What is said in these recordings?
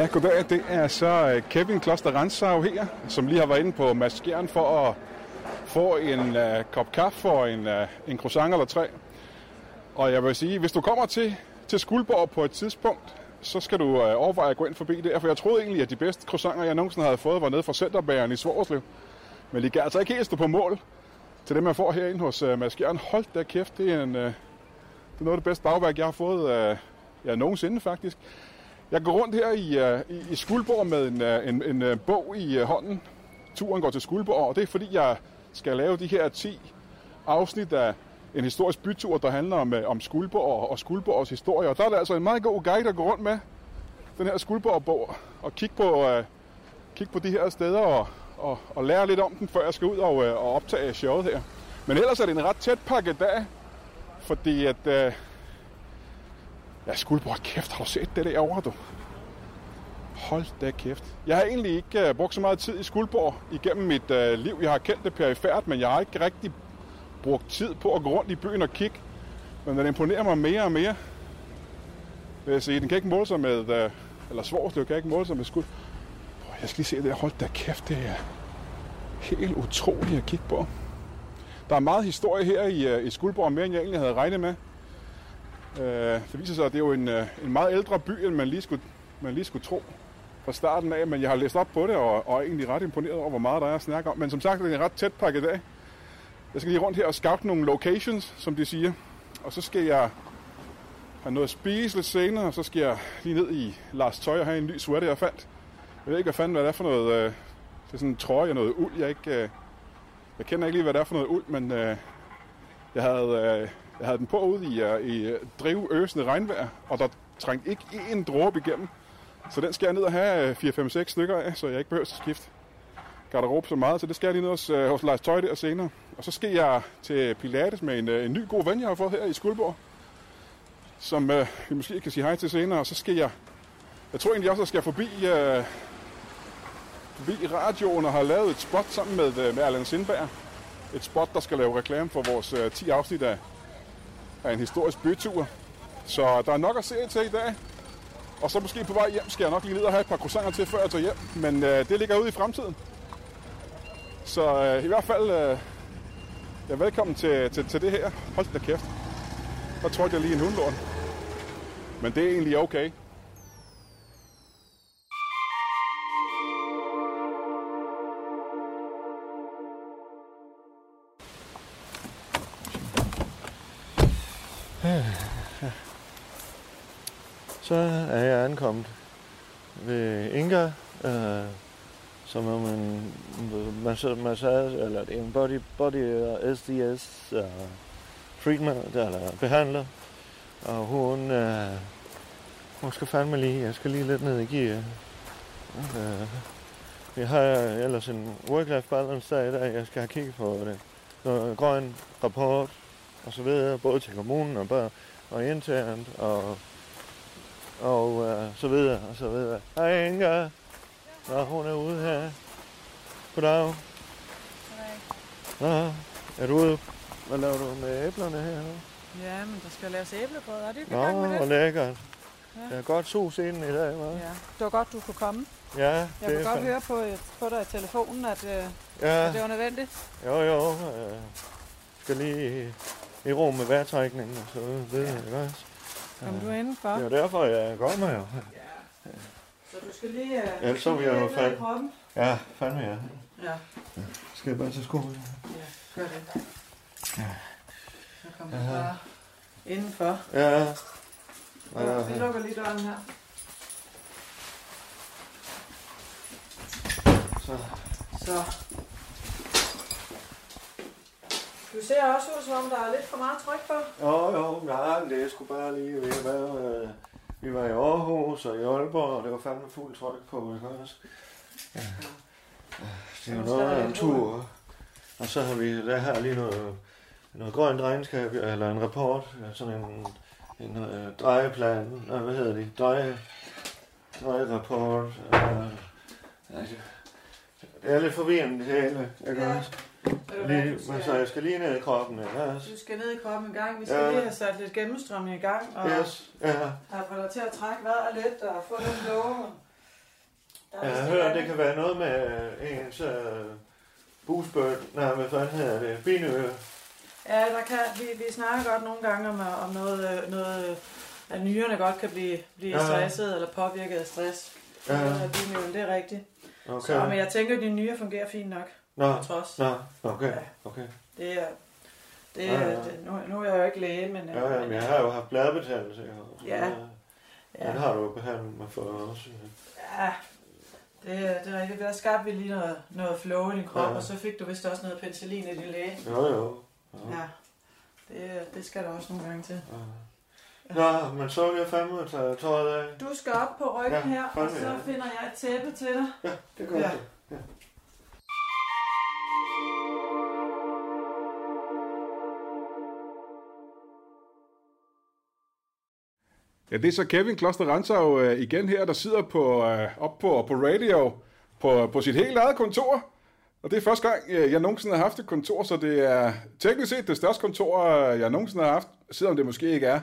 Ja, goddag. Det er så øh, Kevin Kloster Ransau her, som lige har været inde på Maskeren for at få en uh, kop kaffe og en, uh, en croissant eller tre. Og jeg vil sige, hvis du kommer til, til Skuldborg på et tidspunkt, så skal du uh, overveje at gå ind forbi der, for jeg troede egentlig, at de bedste croissanter, jeg nogensinde havde fået, var nede fra Centerbæren i Svorslev. Men de kan altså ikke helt stå på mål til dem, jeg får herinde hos uh, Maskeren. Hold da kæft, det er, en, uh, det er noget af det bedste bagværk, jeg har fået uh, ja, nogensinde faktisk. Jeg går rundt her i, uh, i, i Skuldborg med en, uh, en, en uh, bog i uh, hånden. Turen går til Skuldborg, og det er fordi, jeg skal lave de her 10 afsnit af en historisk bytur, der handler om, uh, om Skuldborg og Skuldborgs historie. Og der er der altså en meget god guide at gå rundt med den her Skuldborg-bog og kigge på, uh, kigge på de her steder og, og, og lære lidt om den, før jeg skal ud og, uh, og optage showet her. Men ellers er det en ret tæt pakket dag, fordi at... Uh, Ja, Skuldborg, kæft, har du set det derovre, du? Hold da kæft. Jeg har egentlig ikke uh, brugt så meget tid i Skuldborg igennem mit uh, liv. Jeg har kendt det perifært, men jeg har ikke rigtig brugt tid på at gå rundt i byen og kigge. Men den imponerer mig mere og mere. Vil jeg sige, den kan ikke måle sig med, uh, eller Svorslev kan ikke måle sig med skuld. Jeg skal lige se det. Hold da kæft, det er helt utroligt at kigge på. Der er meget historie her i, uh, i Skuldborg, mere end jeg egentlig havde regnet med. Øh, det viser sig, at det er jo en, øh, en meget ældre by, end man lige, skulle, man lige skulle tro fra starten af, men jeg har læst op på det, og, og er egentlig ret imponeret over, hvor meget der er at snakke om. Men som sagt, det er en ret tæt pakket dag. Jeg skal lige rundt her og scout nogle locations, som de siger. Og så skal jeg have noget at spise lidt senere, og så skal jeg lige ned i Lars Tøj og have en ny sweater, jeg fandt. Jeg ved ikke, hvad fanden hvad det er for noget. Øh, det er sådan en trøje og noget uld. Jeg, ikke, øh, jeg kender ikke lige, hvad det er for noget uld, men øh, jeg havde... Øh, jeg havde den på ude i, uh, i øh, drivøsende regnvejr, og der trængte ikke en dråbe igennem. Så den skal jeg ned og have øh, 4-5-6 stykker af, så jeg ikke behøver at skifte garderobe så meget. Så det skal jeg lige ned hos, uh, hos Lars Tøj der senere. Og så skal jeg til Pilates med en, uh, en ny god ven, jeg har fået her i Skuldborg, som uh, vi måske kan sige hej til senere. Og så skal jeg, jeg tror egentlig også, at jeg skal forbi, uh, forbi radioen og har lavet et spot sammen med, uh, med Allan Sindberg. Et spot, der skal lave reklame for vores uh, 10 afsnit af af en historisk bytur. Så der er nok at se til i dag. Og så måske på vej hjem skal jeg nok lige ned og have et par croissanter til, før jeg tager hjem. Men øh, det ligger ude i fremtiden. Så øh, i hvert fald, øh, ja, velkommen til, til, til det her. Hold da kæft. Der trådte jeg lige en hundlort. Men det er egentlig okay. Så er jeg ankommet ved Inga, øh, som er en massage, eller det er en body, body øh, SDS uh, øh, treatment, eller behandler. Og hun, øh, hun skal fandme lige, jeg skal lige lidt ned i gear. Øh, vi har ellers en work-life balance der i dag. Jeg skal have kigget på det. Noget grøn rapport og så videre, både til kommunen og, bare, og internt og og øh, så videre, og så videre. Hej Inga. Nå, hun er ude her. Goddag. Hej. Nå, er du ude? Hvad laver du med æblerne her nu? Ja, men der skal laves æblebrød. Er det ikke i Nå, med hvor det? lækkert. Ja. Jeg har godt sus inden i dag, hva'? Ja, det var godt, du kunne komme. Ja, Jeg det kunne er godt fa- høre på, et, på dig i telefonen, at, øh, Ja, at det var nødvendigt. jo jo. Øh, skal lige i, ro med vejrtrækningen og så videre, ikke også? Kom du indenfor? Det er derfor, jeg kommer jo. Så du skal lige... Øh, Ellers så vil jeg jo. Ja, fandme ja. Ja, Skal jeg bare tage skoene? ja, gør det. Så kommer du bare indenfor. Ja. Ja. Vi lukker lige døren her. Så. Så. Du ser også ud, som om der er lidt for meget tryk på. Jo, jo, nej, det er sgu bare lige ved at være... Øh, vi var i Aarhus og i Aalborg, og det var fandme fuld tryk på, ikke også? Ja. Det var noget af en tur. Og så har vi der her lige noget, noget grønt regnskab, eller en rapport, sådan en, en øh, drejeplan, nej, hvad hedder det, dreje, drejerapport. Øh, det er lidt forvirrende det hele, ikke Ja. også? Lige, men så jeg skal lige ned i kroppen, ikke også? Du skal ned i kroppen en gang. Vi skal Ja. lige have sat lidt gennemstrømning i gang. Og Yes, ja. have fået dig til at trække vejret lidt og få nogle låge. Jeg har hørt, det kan være noget med øh, ens øh, busbød. Nej, hvad fanden hedder det? Binø. Ja, der kan, vi, vi snakker godt nogle gange om, om noget, øh, noget, øh, at nyrerne godt kan blive, blive Ja. stresset eller påvirket af stress. Ja. Ja. Det, er rigtigt. Okay. Så, men jeg tænker, at dine nyrer fungerer fint nok, Nå, trods. nå, okay, Ja. okay. Det er, det, Ja, ja. det, nu, nu er jeg jo ikke læge, men... øh, Ja, ja, men jeg har jo haft. Så Ja. ja, Den har du jo behandlet mig for også. ja, det, er- det er rigtigt. Der skabte vi lige noget, noget flow i din krop, Ja. ja. og så fik du vist også noget penicillin i din læge. Jo, jo. Ja. Ja, det, det skal der også nogle gange til. ja. Nå, men så vil jeg fandme tage tøjet af. Du skal op på ryggen Ja, her, og så ja. finder jeg et tæppe til dig. Ja, det gør Ja. ja. det. Ja, det er så Kevin Kloster Rensau øh, igen her, der sidder på, øh, op på, på radio på, på sit helt eget kontor. Og det er første gang, øh, jeg nogensinde har haft et kontor, så det er teknisk set det største kontor, øh, jeg nogensinde har haft, selvom det måske ikke er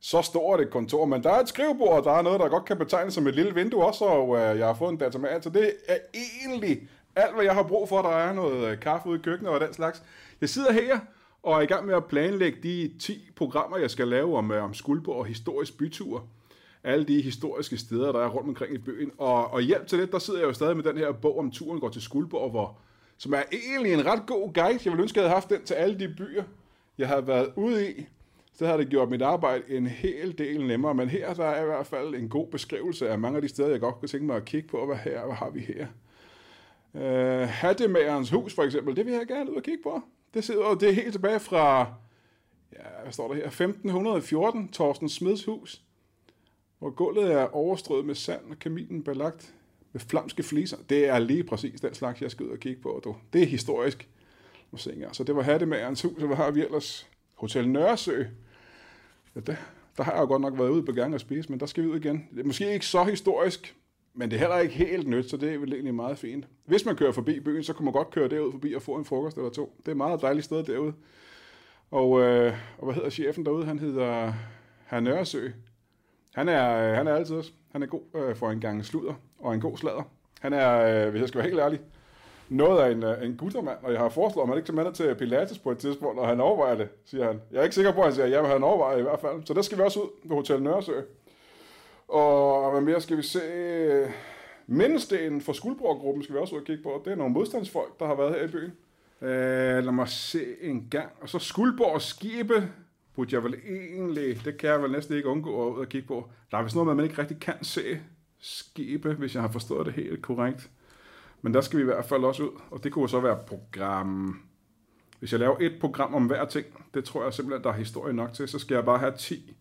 så stort et kontor. Men der er et skrivebord, og der er noget, der godt kan betegnes som et lille vindue også, og øh, jeg har fået en datamat, så det er egentlig alt, hvad jeg har brug for. Der er noget øh, kaffe ude i køkkenet og den slags. Jeg sidder her og er i gang med at planlægge de 10 programmer, jeg skal lave om, øh, om Skuldborg og historisk bytur. Alle de historiske steder, der er rundt omkring i byen. Og, og hjælp til det, der sidder jeg jo stadig med den her bog om turen går til Skuldborg, hvor, som er egentlig en ret god guide. Jeg ville ønske, at jeg havde haft den til alle de byer, jeg har været ude i. Så har det gjort mit arbejde en hel del nemmere. Men her der er i hvert fald en god beskrivelse af mange af de steder, jeg godt kunne tænke mig at kigge på. Hvad, her, hvad har vi her? Øh, uh, Hattemagerens hus for eksempel, det vil jeg gerne ud og kigge på. Det, sidder, det er helt tilbage fra, ja, hvad står der her, 1514, Torsten Smeds hus, hvor gulvet er overstrøget med sand og kaminen belagt med flamske fliser. Det er lige præcis den slags, jeg skal ud og kigge på. Du. Det er historisk. Så det var Hattemagerens hus, og hvad har vi ellers? Hotel Nørresø. Ja, der, der har jeg jo godt nok været ude på gang og spise, men der skal vi ud igen. Det er måske ikke så historisk, men det er heller ikke helt nyt, så det er vel egentlig meget fint. Hvis man kører forbi byen, så kan man godt køre derud forbi og få en frokost eller to. Det er et meget dejligt sted derude. Og, øh, og hvad hedder chefen derude? Han hedder Herr Nørresø. Han er, øh, han er altid også. Han er god øh, for en gang sludder og en god sladder. Han er, øh, hvis jeg skal være helt ærlig, noget af en, øh, en guttermand, og jeg har foreslået at man ikke tage med til Pilates på et tidspunkt, og han overvejer det, siger han. Jeg er ikke sikker på, at han siger ja, men han overvejer i hvert fald. Så der skal vi også ud på Hotel Nørresø. Og hvad mere skal vi se? Mindestenen for Skuldborg-gruppen skal vi også ud og kigge på. Det er nogle modstandsfolk, der har været her i byen. Øh, lad mig se en gang. Og så Skuldborg Skibe burde jeg vel egentlig, det kan jeg vel næsten ikke undgå at ud og kigge på. Der er vist noget med, man ikke rigtig kan se skibe, hvis jeg har forstået det helt korrekt. Men der skal vi i hvert fald også ud, og det kunne så være program... Hvis jeg laver et program om hver ting, det tror jeg simpelthen, der er historie nok til, så skal jeg bare have 10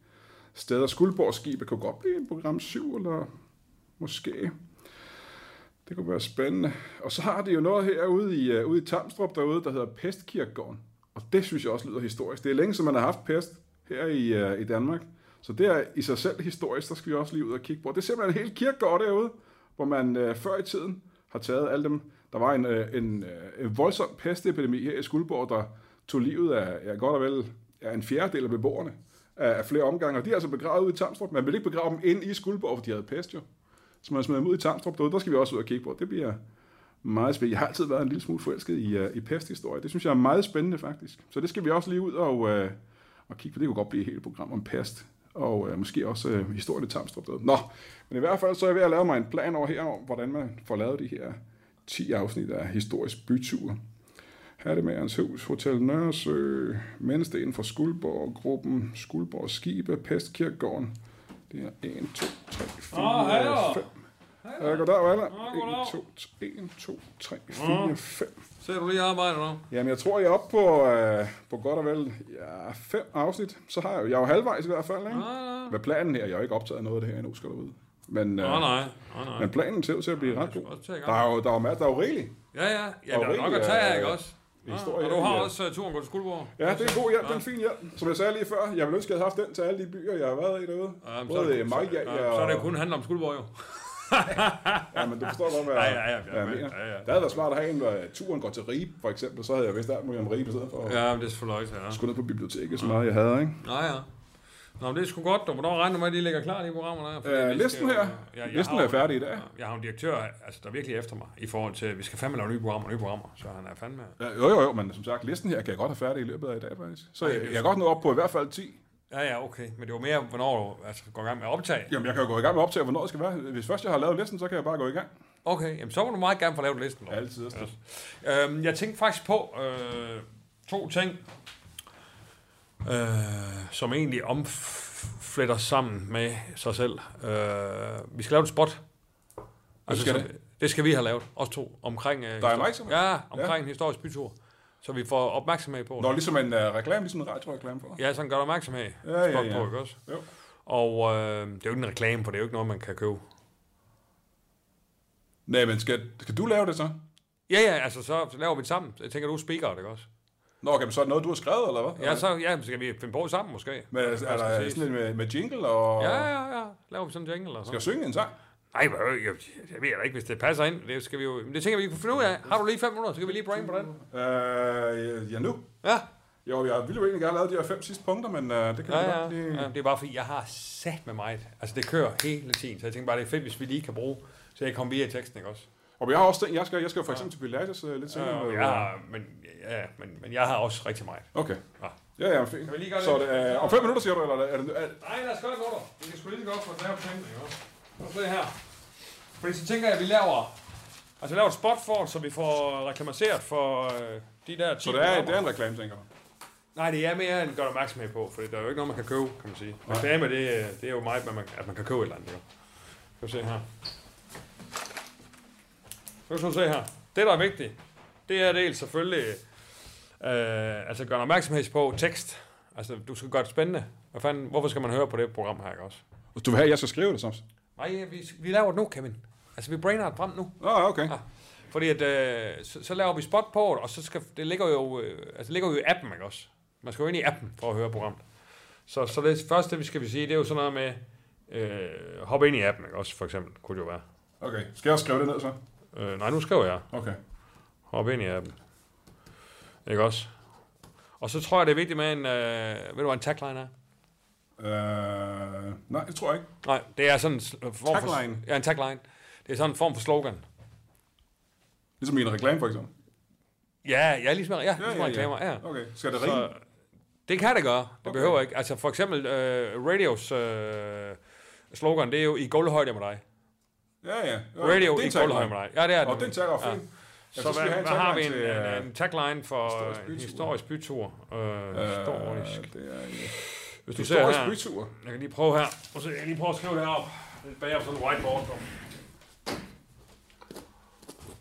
steder. Skuldborgskibet kunne godt blive program 7, eller måske. Det kunne være spændende. Og så har det jo noget herude i, uh, ude i Tamstrup derude, der hedder Pestkirkegården. Og det synes jeg også lyder historisk. Det er længe, som man har haft pest her i, uh, i Danmark. Så det er i sig selv historisk, der skal vi også lige ud og kigge på. Det er simpelthen en hel kirkegård derude, hvor man uh, før i tiden har taget alle dem. Der var en, uh, en, uh, en voldsom pestepidemi her i Skuldborg, der tog livet af ja, godt og vel ja, en fjerdedel af beboerne af, flere omgange. Og de er altså begravet ude i Tamstrup. Man vil ikke begrave dem ind i Skuldborg, for de havde pest jo. Så man smed dem ud i Tamstrup derude. Der skal vi også ud og kigge på. Det bliver meget spændende. Jeg har altid været en lille smule forelsket i, uh, i pesthistorie. Det synes jeg er meget spændende faktisk. Så det skal vi også lige ud og, uh, og kigge på. Det kunne godt blive et helt program om pest. Og uh, måske også uh, historien i Tamstrup derude. Nå, men i hvert fald så er jeg ved at lave mig en plan over her, om hvordan man får lavet de her 10 afsnit af historisk bytur. Hattemagerens hus, Hotel Nørresø, Mennesten fra Skuldborg, gruppen Skuldborg Skibe, Pestkirkegården. Det er 1, 2, 3, 4, Åh, hej da. 5. Ja, goddag, goddag. 1, 2, 1, 2, 3, 4, 5. Ser du lige arbejde nu? Jamen, jeg tror, jeg er oppe på, øh, på godt og vel ja, fem afsnit. Så har jeg jo, jeg er jo halvvejs i hvert fald, ikke? Nej, nej. Hvad planen her? Jeg har ikke optaget noget af det her endnu, skal du vide. Men, øh, Nej, nej. nej, nej. men planen ser ud til at blive ret god. Der er jo, der er jo, der er jo rigeligt. Ja, ja. Ja, der er nok at tage øh, ikke også? Ja, historie og du har også uh, turen gå til Skuldborg. Ja, det er en god hjælp, det er en fin hjælp. Som jeg sagde lige før, jeg ville ønske, at jeg havde haft den til alle de byer, jeg har været i derude. Ja, Både Maja ja, så er det kun handler om Skuldborg, jo. Ja, men du forstår godt, hvad, Ja, ja, ja, hvad jeg ja, mener. ja, ja. Det havde været smart at have en, hvor turen går til Ribe, for eksempel. Så havde jeg vidst alt muligt om Ribe, i stedet for Ja, men det er selvfølgelig ja. skulle ned på biblioteket, så meget jeg havde, ikke? Nej, ja. Nå, det er sgu godt. Og hvornår regner du med, at de ligger klar, de programmer der? Fordi Øh, listen her. Ja, jeg Listen har er færdig i dag. Jeg har en direktør, altså, der er virkelig efter mig, i forhold til, at vi skal fandme lave nye programmer, nye programmer. Så han er fandme... Ja, jo, jo, jo, men som sagt, listen her kan jeg godt have færdig i løbet af i dag, faktisk. Så Okay, jeg, jeg kan godt nå op på i hvert fald 10. Ja, ja, okay. Men det var mere, hvornår du altså, går i gang med at optage. Jamen, jeg kan jo gå i gang med optag, hvornår det skal være. Hvis først jeg har lavet listen, så kan jeg bare gå i gang. Okay, jamen, så må du meget gerne få lavet listen. Altid. Ja. Øhm, jeg tænkte faktisk på øh, to ting, øh, som egentlig omfletter sammen med sig selv. Øh, vi skal lave et spot. Altså, skal så- det skal vi have lavet, os to, omkring... Øh, Der er Ja, omkring ja. en historisk bytur. Så vi får opmærksomhed på det. Nå, ligesom en uh, reklame, ligesom en radioreklame for. Ja, sådan gør der opmærksomhed. Ja, ja, ja. På, ikke også? Jo. Og øh, det er jo ikke en reklame, for det er jo ikke noget, man kan købe. Nej, men skal, skal du lave det så? Ja, ja, altså så, så laver vi det sammen. Jeg tænker, du er speaker, ikke også? Nå, okay, så er det noget, du har skrevet, eller hvad? Ja, så ja, så skal vi finde på sammen måske. Men er skal der sådan lidt med, med jingle og... Ja, ja, ja. Laver vi sådan en jingle Skal sådan. jeg synge en sang? Nej, øh, jeg, jeg ved da ikke, hvis det passer ind. Det skal vi jo... Men det tænker vi, vi kan finde ud af. Har du lige fem minutter, så kan vi lige brain på den. Øh, ja, nu. Ja. Jo, jeg ville jo egentlig gerne have lavet de her fem sidste punkter, men uh, det kan vi Ja, godt ja, lige... ja. Det er bare fordi, jeg har sat med mig. Altså, det kører hele tiden. Så jeg tænker bare, det er fedt, hvis vi lige kan bruge, så jeg kommer via teksten, ikke også? Og jeg har også jeg skal, jeg skal for eksempel til Pilates uh, lidt senere. Ja, med- jeg har, men, ja, men, men jeg har også rigtig meget. Okay. Ja. Ja, ja, fint. Kan vi lige gøre Så det? det, uh, om fem minutter, siger du, eller er det... Er, Nej, lad os gøre det nu, Vi kan sgu lige så godt få lavet tingene, ikke også? Prøv at se her. Fordi så tænker jeg, at vi laver... Altså, laver et spot for, så vi får reklameret for øh, de der 10 så det er, programmer. det er en reklame, tænker du? Nej, det er mere end gør opmærksomhed på, for der er jo ikke noget, man kan købe, kan man sige. Reklame, det, er- det er jo meget, at man, at man kan købe et eller andet. Jo. Skal vi se her. Så kan du se her. Det, der er vigtigt, det er dels selvfølgelig, øh, altså gøre opmærksomhed på tekst. Altså, du skal gøre det spændende. Hvad fanden, hvorfor skal man høre på det program her, ikke også? Du vil have, at jeg skal skrive det, så? Nej, vi, vi laver det nu, Kevin. Altså, vi brainer det frem nu. Nå, okay. Ja. Fordi at, øh, så, så laver vi spot på det, og så skal, det ligger jo, øh, altså, det ligger jo i appen, ikke også? Man skal jo ind i appen for at høre programmet. Så, så det første, vi skal vi sige, det er jo sådan noget med, øh, hoppe ind i appen, ikke også, for eksempel, kunne det jo være. Okay. Skal jeg også skrive det ned, så? Øh, nej, nu skriver jeg, Okay. hoppe ind i appen. Ikke også? Og så tror jeg, det er vigtigt med en, øh, ved du, hvad en tagline er? Øh, nej, det tror jeg ikke. Nej, det er sådan en form for... Tagline? Ja, en tagline. Det er sådan en form for slogan. Ligesom i en reklame, for eksempel. Ja, ja, ligesom, ja, ligesom ja, ja. reklamer, ja. Okay. Skal det rime? Det kan det gøre. Det Okay. behøver ikke. Altså for eksempel uh, Radios uh, slogan, det er jo i gulvhøjde med dig. Ja, ja. Jo, Radio i dig. Ja, det er Og det. den tager Ja. fint. Ja, Så, skal hvad, hvad har vi en, til, en, øh, en tagline for historisk uh, bytur. historisk bytur? Uh, øh, historisk. Det er en Hvis du ser historisk her, bytur. jeg kan lige prøve her. Og så jeg kan lige prøve at skrive det herop. Det er bag på sådan en whiteboard. Så.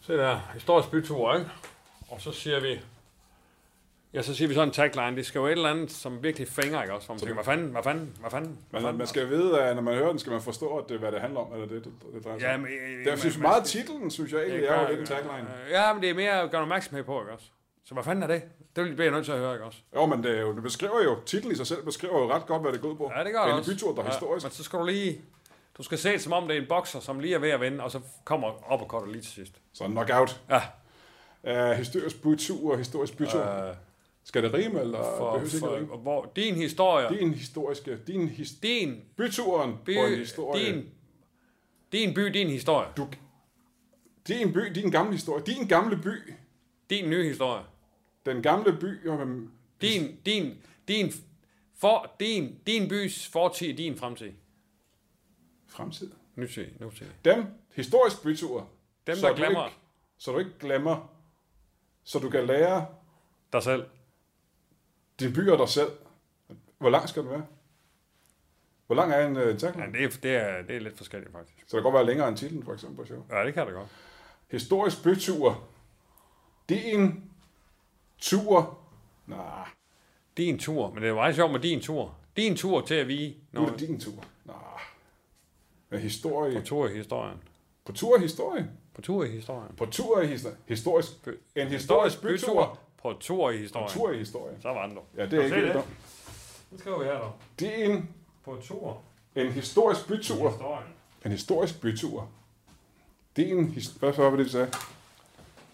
Se der, historisk bytur, ikke? Og så siger vi, ja, så siger vi sådan en tagline, det skal jo et eller andet, som virkelig fænger, ikke også? Hvor man tænker, hvad fanden, hvad fanden, hvad fanden, hvad Man, man skal vide, at når man hører den, skal man forstå, at det, hvad det handler om, eller det, det, det drejer sig Ja, om. men, Det er synes, meget titlen, synes jeg egentlig, er jo lidt en tagline. Ja, men det er mere at gøre opmærksomhed på, ikke også? Så hvad fanden er det? Det bliver jeg nødt til at høre, ikke også? Jo, men det, er jo, det beskriver jo, titlen i sig selv beskriver jo ret godt, hvad det går ud på. Ja, det gør det en også. bytur, der er historisk. Men så skal du lige... Du skal se det, som om det er en bokser, som lige er ved at vinde, og så kommer op og lige til sidst. Så en knockout. Ja. Uh, historisk bytur og historisk bytur. Uh, Øh, skal det rime, eller for, behøver det ikke for, hvor din historie... Din historiske, din his, Din byturen by... på en historie. Din, din by, din historie. Du, din by, din gamle historie. Din gamle by. Din nye historie. Den gamle by. Men, Din, din, din, for, din, din bys fortid, din fremtid. Fremtid. Nutid, nutid. Dem, historisk bytur. Dem, så der glemmer Ikke, så du ikke glemmer. Så du kan lære dig selv. Din by og dig selv. Hvor lang skal den være? Hvor lang er en uh, tagline? Ja, det er, det er, det er lidt forskelligt, faktisk. Så det kan godt være længere end titlen, for eksempel på show. Ja, det kan det godt. Historisk bytur. Din tur. Nej, Din tur, men det er meget sjovt med din tur. Din tur til at vige nu er det din tur. Nej. Med historie. på tur i historien. På tur i historie. På tur i historien. På tur i historie. Historisk. En historisk bytur. På tur i På historien. tur i historie. Så var den du. Ja, det er ikke det? Nu skriver vi her dog. Din, På tur en historisk bytur. historien. En historisk bytur. Det er en his- Hvad var det, vi sagde?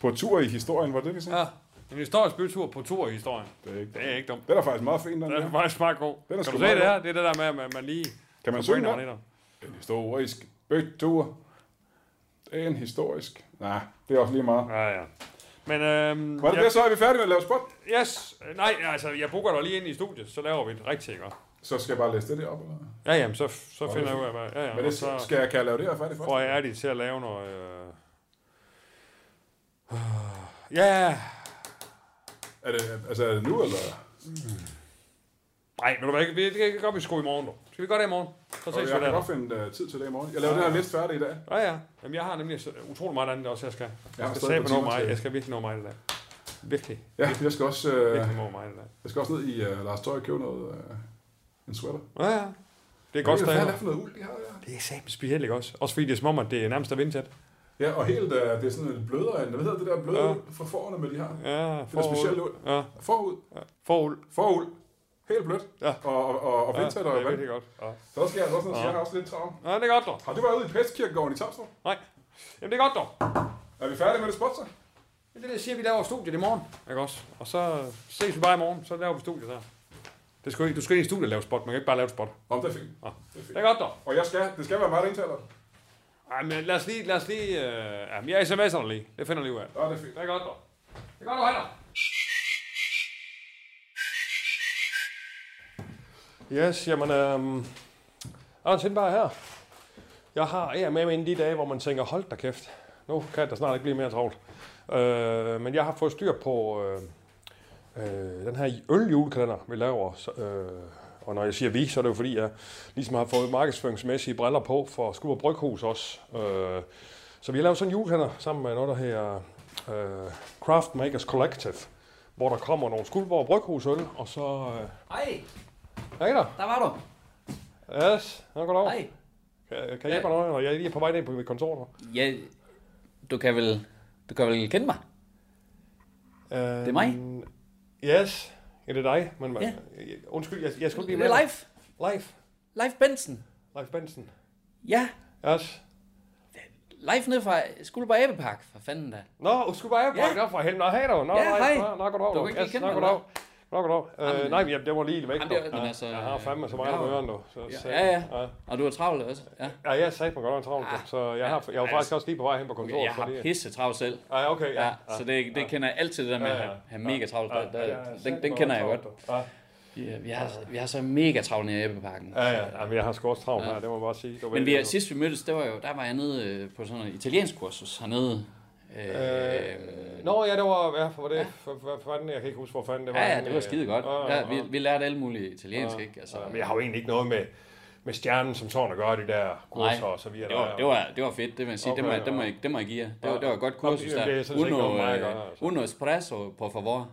På tur i historien, var det det, vi sagde? Ja, En historisk bytur på tur i historien. Det er ikke Det er ikke dumt. Den er faktisk meget fin, den Den der. er faktisk meget god. Den er kan du se det her? Det er det der med, at man, man lige... Kan man synge den? om. En historisk bytur. Det er en historisk. Nej, det er også lige meget. Ja, ja. Men øhm, Var det ja, det, så er vi færdige med at lave spot? Yes. Nej, altså, jeg booker dig lige ind i studiet, så laver vi det rigtigt, ikke? Så skal jeg bare læse det der op, eller? Ja, jamen, så, så Nå, finder jeg ud af, hvad... Ja, ja, Men det, så skal jeg, kan jeg lave det her færdigt først? får jeg Adi til at lave noget... Øh... Ja, Er det, altså, er det nu, eller? Nej, ved du hvad, det kan- kan godt vi sgu i morgen, du. Skal vi gøre det i morgen? Så ses jeg kan godt finde uh, tid til det i morgen. Jeg laver den her liste færdig i dag. Ja, ja. Jamen, jeg har nemlig utrolig meget andet også, jeg skal. Jeg Jeg skal stadig sæbe på nå mig. Jeg skal virkelig nå mig i dag. Virkelig. Ja, jeg skal også, Virkelig nå mig i dag. jeg skal også ned i uh, Lars Tøj og købe noget, uh, en sweater. Ja, ja. Det er godt Hvad er stadig. det for noget uld, de har der? Det er sammen specielt, ikke også? Også fordi det er som om, at det er nærmest er vindtæt. Ja, og helt, uh, det er sådan lidt blødere end, hvad hedder det der bløde Ja. ja. fra forerne med de her? Ja, Det er specielt uld. Ja, Forud. foruld. Foruld. Helt blødt. Ja. Og, og, og, og Ja, vindtæt det og er vand. virkelig godt. Ja. Så skal jeg også noget, Ja. ja. jeg har også lidt travlt. ja, det er godt, dog. Har du været ude i Pestkirkegården i Tapstrup? Nej. Jamen, det er godt, dog. Er vi færdige med det spot, så? Det er det, jeg siger, vi laver studiet i morgen. Ikke også? Og så ses vi bare i morgen, så laver vi studiet der. Det skal, ikke- du skal ind i studiet og lave spot, man kan ikke bare lave et spot. Om det er fint. Ja. Det er fint. Det er godt, dog. Og jeg skal, det skal være mig, der indtaler. Ej, men lad os lige, lad os lige, øh, ja, men jeg sms'er dig lige. Det finder jeg lige ud af. Ja, det er fint. Det er godt, dog. Det er godt, du har Yes, jamen, øhm, Anders Hindberg her. Jeg har jeg er med mig ind i de dage, hvor man tænker, hold da kæft, nu kan der snart ikke blive mere travlt. Øh, men jeg har fået styr på øh, øh, den her øljulekalender, vi laver. Så, øh, og når jeg siger vi, så er det jo fordi, jeg ligesom har fået markedsføringsmæssige briller på for Skub Bryghus også. Øh, så vi har lavet sådan en julekalender sammen med noget, der hedder øh, Craft Makers Collective, hvor der kommer nogle Skuldborg Bryghusøl, og så... Øh, Hej, Hej der. der var du. Yes, nå goddag. Hej. Kan, kan jeg hjælpe dig noget? Jeg er lige på vej ned på mit kontor. nu. Ja, du kan vel, du kan vel kende mig? Øh, Det er mig. Yes, ja, det er dig. Men, Ja. ja. Undskyld, jeg, jeg skulle Det lige med er dig. live. Live. Live Benson. Live Benson. Ja, Yes. live nede fra Skuldborg Abepark, for fanden da. Nå, skulle bare Ja. ja. for helvede. Nå, hej du. Nå, Ja, hej. Nå, nå, goddag. Du kan ikke kende mig, goddag. Jamen, Øh, nej, men jeg- det var lige væk. Jamen, det var- men Ja, altså, Jeg har fandme så meget ja. på ørerne, du. Så, Ja, ja, ja. ja. Og du er travlt også. Ja. Ja, jeg sagde mig godt nok travlt, Ah. så jeg har, jeg var Ja, faktisk også lige på vej hen på kontoret. Jeg har fordi- pisse travlt selv. Ja, okay, ja. Ja, så det, det kender jeg altid, det der med at Ja, ja. have, have mega travlt. Der, Ja, ja, den, den kender jeg godt. Ja, Ja, vi, har, vi har så mega travlt nede i Æbleparken. ja, ja. Jamen, jeg har sgu også travlt Ja. her, det må jeg bare sige. Du ved Men vi det sidst vi mødtes, det var jo, der var jeg nede øh, på sådan en italiensk kursus hernede. Øh, Nå, ja, det var, ja, for det, for, for, for fanden, jeg kan ikke huske, hvor fanden det var. ja, ja, det var øh, skide godt. ja, Ja, vi, ja. vi lærte alle mulige italiensk, ikke? Altså, Ja, men jeg har jo egentlig ikke noget med, med stjernen som sådan at gøre, de der kurser Nej, og så videre. det var, det var, det var fedt, det vil jeg sige. Okay, det, må, det, må, ja. jeg, det må jeg give jer. Det var, Ja. det var et godt kursus det er der. ikke Uno, at øh, uno espresso, por favor.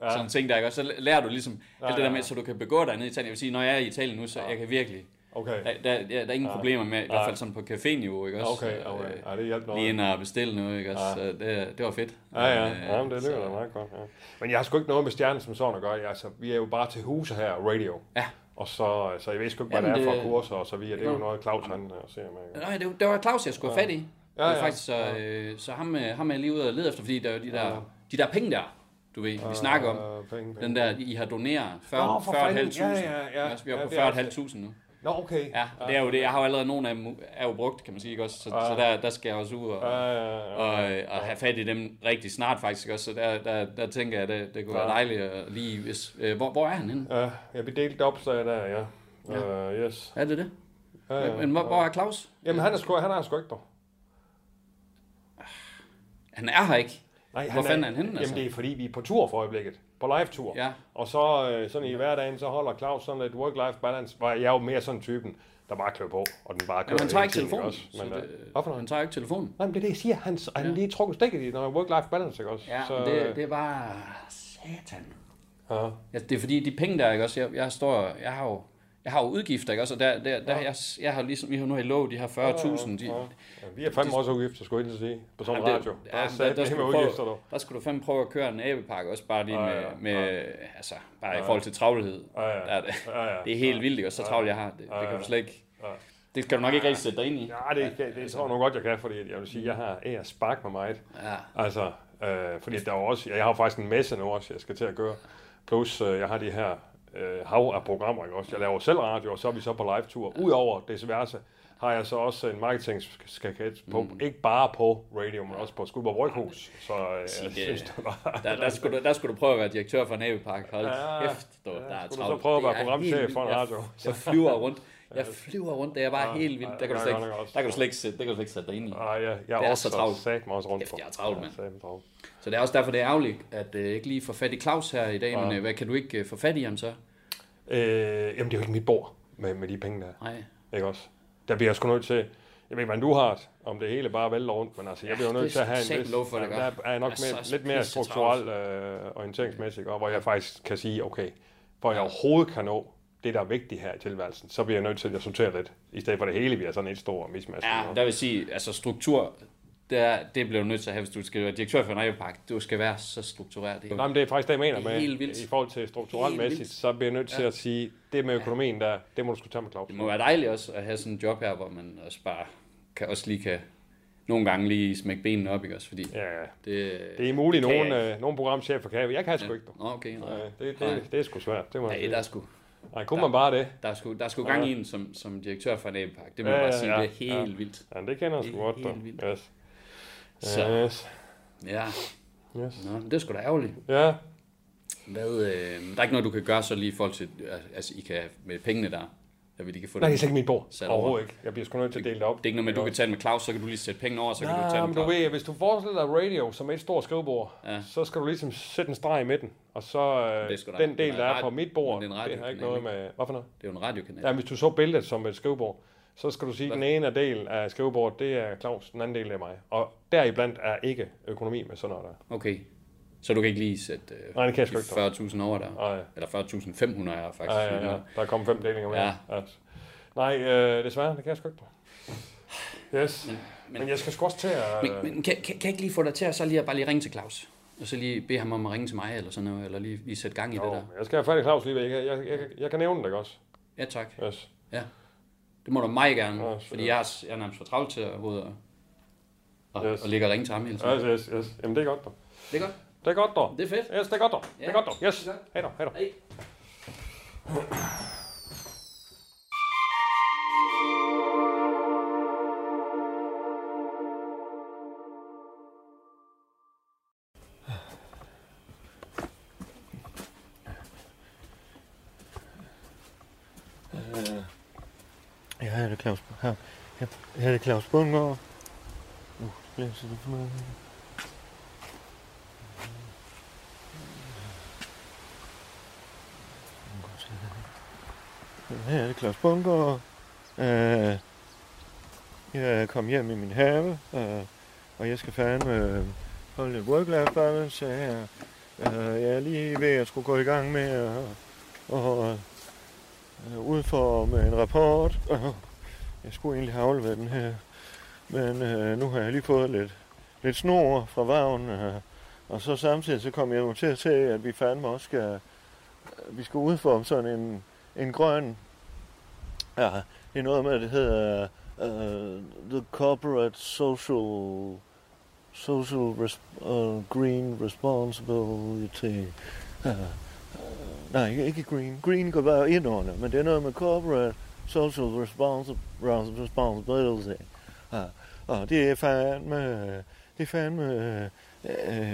Ja. Ja. Sådan ting der, ikke? Og så lærer du ligesom Ja, alt det der ja, med, ja. så du kan begå dig nede i Italien. Jeg vil sige, når jeg er i Italien nu, så Ja. jeg kan virkelig... Okay. Der, der, der, der er ingen Ja. problemer med, i Ja. hvert fald sådan på café-niveau, ikke også? Okay, okay. Øh, Ja, det hjælper noget. Lige ind og bestille noget, ikke også? Ja. Det, det var fedt. Ja, ja, Øh, ja men det lyder da meget godt. Ja. Men jeg har sgu ikke noget med stjernen som sådan at gøre. Jeg, altså, vi er jo bare til huse her, radio. Ja. Og så, så jeg ved sgu ikke, hvad Jamen, det er for kurser og så videre. Det er jo noget, Claus han øh, ser med. Nej, det, det var Claus, jeg skulle have fat i. Ja, Ja, ja. Faktisk, så, øh, så ham, øh, ham er lige ude og lede efter, fordi der er jo de der, Ja. de der penge der, du ved, vi snakker om. Øh, penge, penge. Den der, I har doneret 40 Nå, for fanden. 40.500. Ja, ja, ja. Altså, vi er Ja, på det er 40.500 nu. Nå, okay. Ja, og det er jo det. Jeg har jo allerede nogle af dem er jo brugt, kan man sige, ikke også? Så, Ja. så der, der skal jeg også ud og, Ja, ja, ja. og, øh, og have fat i dem rigtig snart faktisk også. Så der, der, der tænker jeg, det, det kunne være Ja. dejligt at lige... Hvis, øh, hvor, hvor er han henne? Ja, jeg blev delt op, så jeg der, ja. Ja. Uh, yes. Er det det? Ja, ja. Men hvor, hvor er Claus? Jamen, han er sgu, han er sgu ikke der. Han er her ikke. Nej, Hvor fanden er han henne, Jamen, altså? det er fordi, vi er på tur for øjeblikket. På live-tur. Ja. Og så øh, sådan i hverdagen, så holder Claus sådan lidt work-life balance, hvor jeg er jo mere sådan typen, der bare klør på, og den bare kører Jamen, han tager ikke telefonen. Også. Så Men, øh, det, noget? han tager ikke telefonen. Nej, men det er det, jeg siger. Han, han Ja. lige trukket stikket i noget work-life balance, ikke også? Ja, så, det, øh, det er bare... Satan. ja. Ja, det er fordi, de penge der, ikke også? Jeg, jeg står... Jeg har jo... Jeg har jo udgifter, ikke også? Og der, der, der, Ja. jeg, jeg har ligesom, vi har nu i lov, de her 40.000, de, Ja, ja. vi er fandme også udgifter, skulle jeg ikke sige, på sådan en Jamen, det- radio. ja, Der er der- der du prøve- udgifter, der skulle du fandme prøve at køre en abepakke, også bare lige Ja, med, ja, med altså, bare i Ja. forhold til travlhed. Ja, Der ja. er det, Ja, ja. det er helt vildt, ikke? Og så Ja. travlt jeg har, det, Ja, det kan ja. du slet ikke... Ja. Det kan du nok ikke rigtig sætte dig ind i. Ja, det, det, det tror jeg nu godt, jeg kan, fordi jeg vil sige, jeg har har spark med mig. Ja. Altså, Øh, fordi der er også, jeg har faktisk en messe nu også, jeg skal til at gøre. Plus, øh, jeg har de her øh, hav af programmer, ikke også? Jeg laver selv radio, og så er vi så på live-tur. Udover det diverse, har jeg så også en marketingskaket på, mm. ikke bare på radio, men også på Skuldborg Bryghus. Så øh, jeg Sig det. synes, det var... Der, der, skulle du, der skulle du prøve at være direktør for Navepark. Hold Ja, kæft, du, ja, der er travlt. så prøve at være programchef for en radio? Jeg flyver rundt. Jeg flyver rundt, det er bare Ja, helt vildt. ja, Der kan du slet ikke, jeg der kan du slet ikke, sætte- det kan du slet ikke sætte dig ind i. Nej, jeg, jeg Det er så også travlt. sat mig også rundt Kæft, jeg er travlt, mand. Ja. Så det er også derfor, det er ærgerligt, at øh, ikke lige får fat i Claus her i dag. Ja. Men øh, hvad kan du ikke øh, få fat i ham så? Øh, jamen, det er jo ikke mit bord med, med de penge der. Nej. Ikke også? Der bliver jeg sgu nødt til... Jeg ved ikke, hvordan du har det, om det hele bare vælter rundt, men altså, jeg bliver jo Ja, nødt til at have en satme lov for, det ja, der er jeg nok Jeg er mere, så lidt mere pisse strukturel øh, orienteringsmæssigt, og hvor jeg faktisk kan sige, okay, for jeg overhovedet kan nå det, der er vigtigt her i tilværelsen, så bliver jeg nødt til at sortere lidt, i stedet for det hele bliver sådan et stort mismatch. Ja, der vil sige, altså struktur, det, er, det bliver du nødt til at have, hvis du skal være direktør for en Navepark. Du skal være så struktureret. Det er Nej, men det er faktisk det, jeg mener Det er med, helt vildt. i forhold til strukturelt mæssigt, så bliver jeg nødt til Ja. at sige, det med økonomien der, det må du skulle tage med Claus. Det må være dejligt også at have sådan en job her, hvor man også bare kan, også lige kan nogle gange lige smække benene op, ikke også? Fordi Ja, ja. det, Det er muligt, det ikke. øh, nogle programchefer kan. Jeg kan sgu ikke, dog. Nå, okay. Nej. Nej, det, Nej. det, det, er sgu svært. Det må sige. der er sgu, Nej, kunne man bare det? der er sgu, der er sgu gang i en som, som direktør for en Navepark. Det må Ja, jeg bare ja, sige, ja. det er helt Ja. vildt. Ja, det kender jeg Det sgu er godt, helt vildt. Yes. Så. Yes. Ja, Yes. Nå, det er sgu da ærgerligt. Ja, Hvad, øh, der er ikke noget, du kan gøre så lige i forhold til, altså I kan med pengene der, der vil kan få nej, det er det. slet ikke mit bord. Sat over. Overhovedet ikke. Jeg bliver sgu nødt til at dele det op. Det er ikke noget med, at du kan tage med Claus, så kan du lige sætte pengene over, så kan du tage Nej, det men med du ved, hvis du forestiller dig radio som et stort skrivebord, Ja. så skal du ligesom sætte en streg i midten. Og så øh, er den del, er der er på mit bord, det, det er har ikke noget med... Hvad for noget? Det er jo en radiokanal. Ja, hvis du så billedet som et skrivebord, så skal du sige, at den ene del af skrivebordet, det er Claus, den anden del er mig. Og deriblandt er ikke økonomi med sådan noget der. Okay. Så du kan ikke lige sætte øh, Nej, det kan jeg sgu ikke, dog. 40.000 over der? Nej. Eller 40.500 er faktisk. Ja, ja, ja. Der er kommet fem delinger med. Ja. Ja. Nej, øh, desværre, det kan jeg sgu ikke. Yes. Men, men- men, jeg skal sgu også til at... Men, men kan, kan, kan jeg ikke lige få dig til at så lige at bare lige ringe til Claus? Og så lige bede ham om at ringe til mig, eller sådan noget, eller lige, lige sætte gang i Jo, det der. jeg skal have fat i Claus lige ved. Jeg, jeg, jeg, jeg kan nævne det, ikke også? Ja, tak. Yes. Det må du meget gerne, Ja, fordi jeg er, jeg er nærmest for travlt til at og, og, Yes. og ligge og ringe til ham hele tiden. Yes, yes, yes. Jamen, det er godt, dog. Det er godt. Det er godt, dog. Det er fedt. Yes, det er godt, dog. Det er Ja, godt, dog. Yes. Hej dog, hej dog. Hej. Ja, her er det Claus. Her, her, her er det Claus Bundgaard. Blæser det for mig. Her er det Claus Bunker. Uh, øh, jeg kom hjem i min have, uh, og jeg skal fandme uh, holde lidt work-life balance her. Uh, jeg er lige ved at skulle gå i gang med at og, uh, udforme en rapport. Uh, jeg skulle egentlig have afleveret den her. Men øh, nu har jeg lige fået lidt, lidt snor fra vagnen. Øh, og så samtidig så kom jeg nu til at se, at vi fandme også skal, vi skal udforme sådan en, en grøn... Ja, det er noget med, det hedder uh, The Corporate Social Social res, uh, Green Responsibility. Uh, uh, nej, ikke green. Green går bare ind under, men det er noget med Corporate Social responsi- Responsibility. Ja, og det er fandme, det er fandme, øh,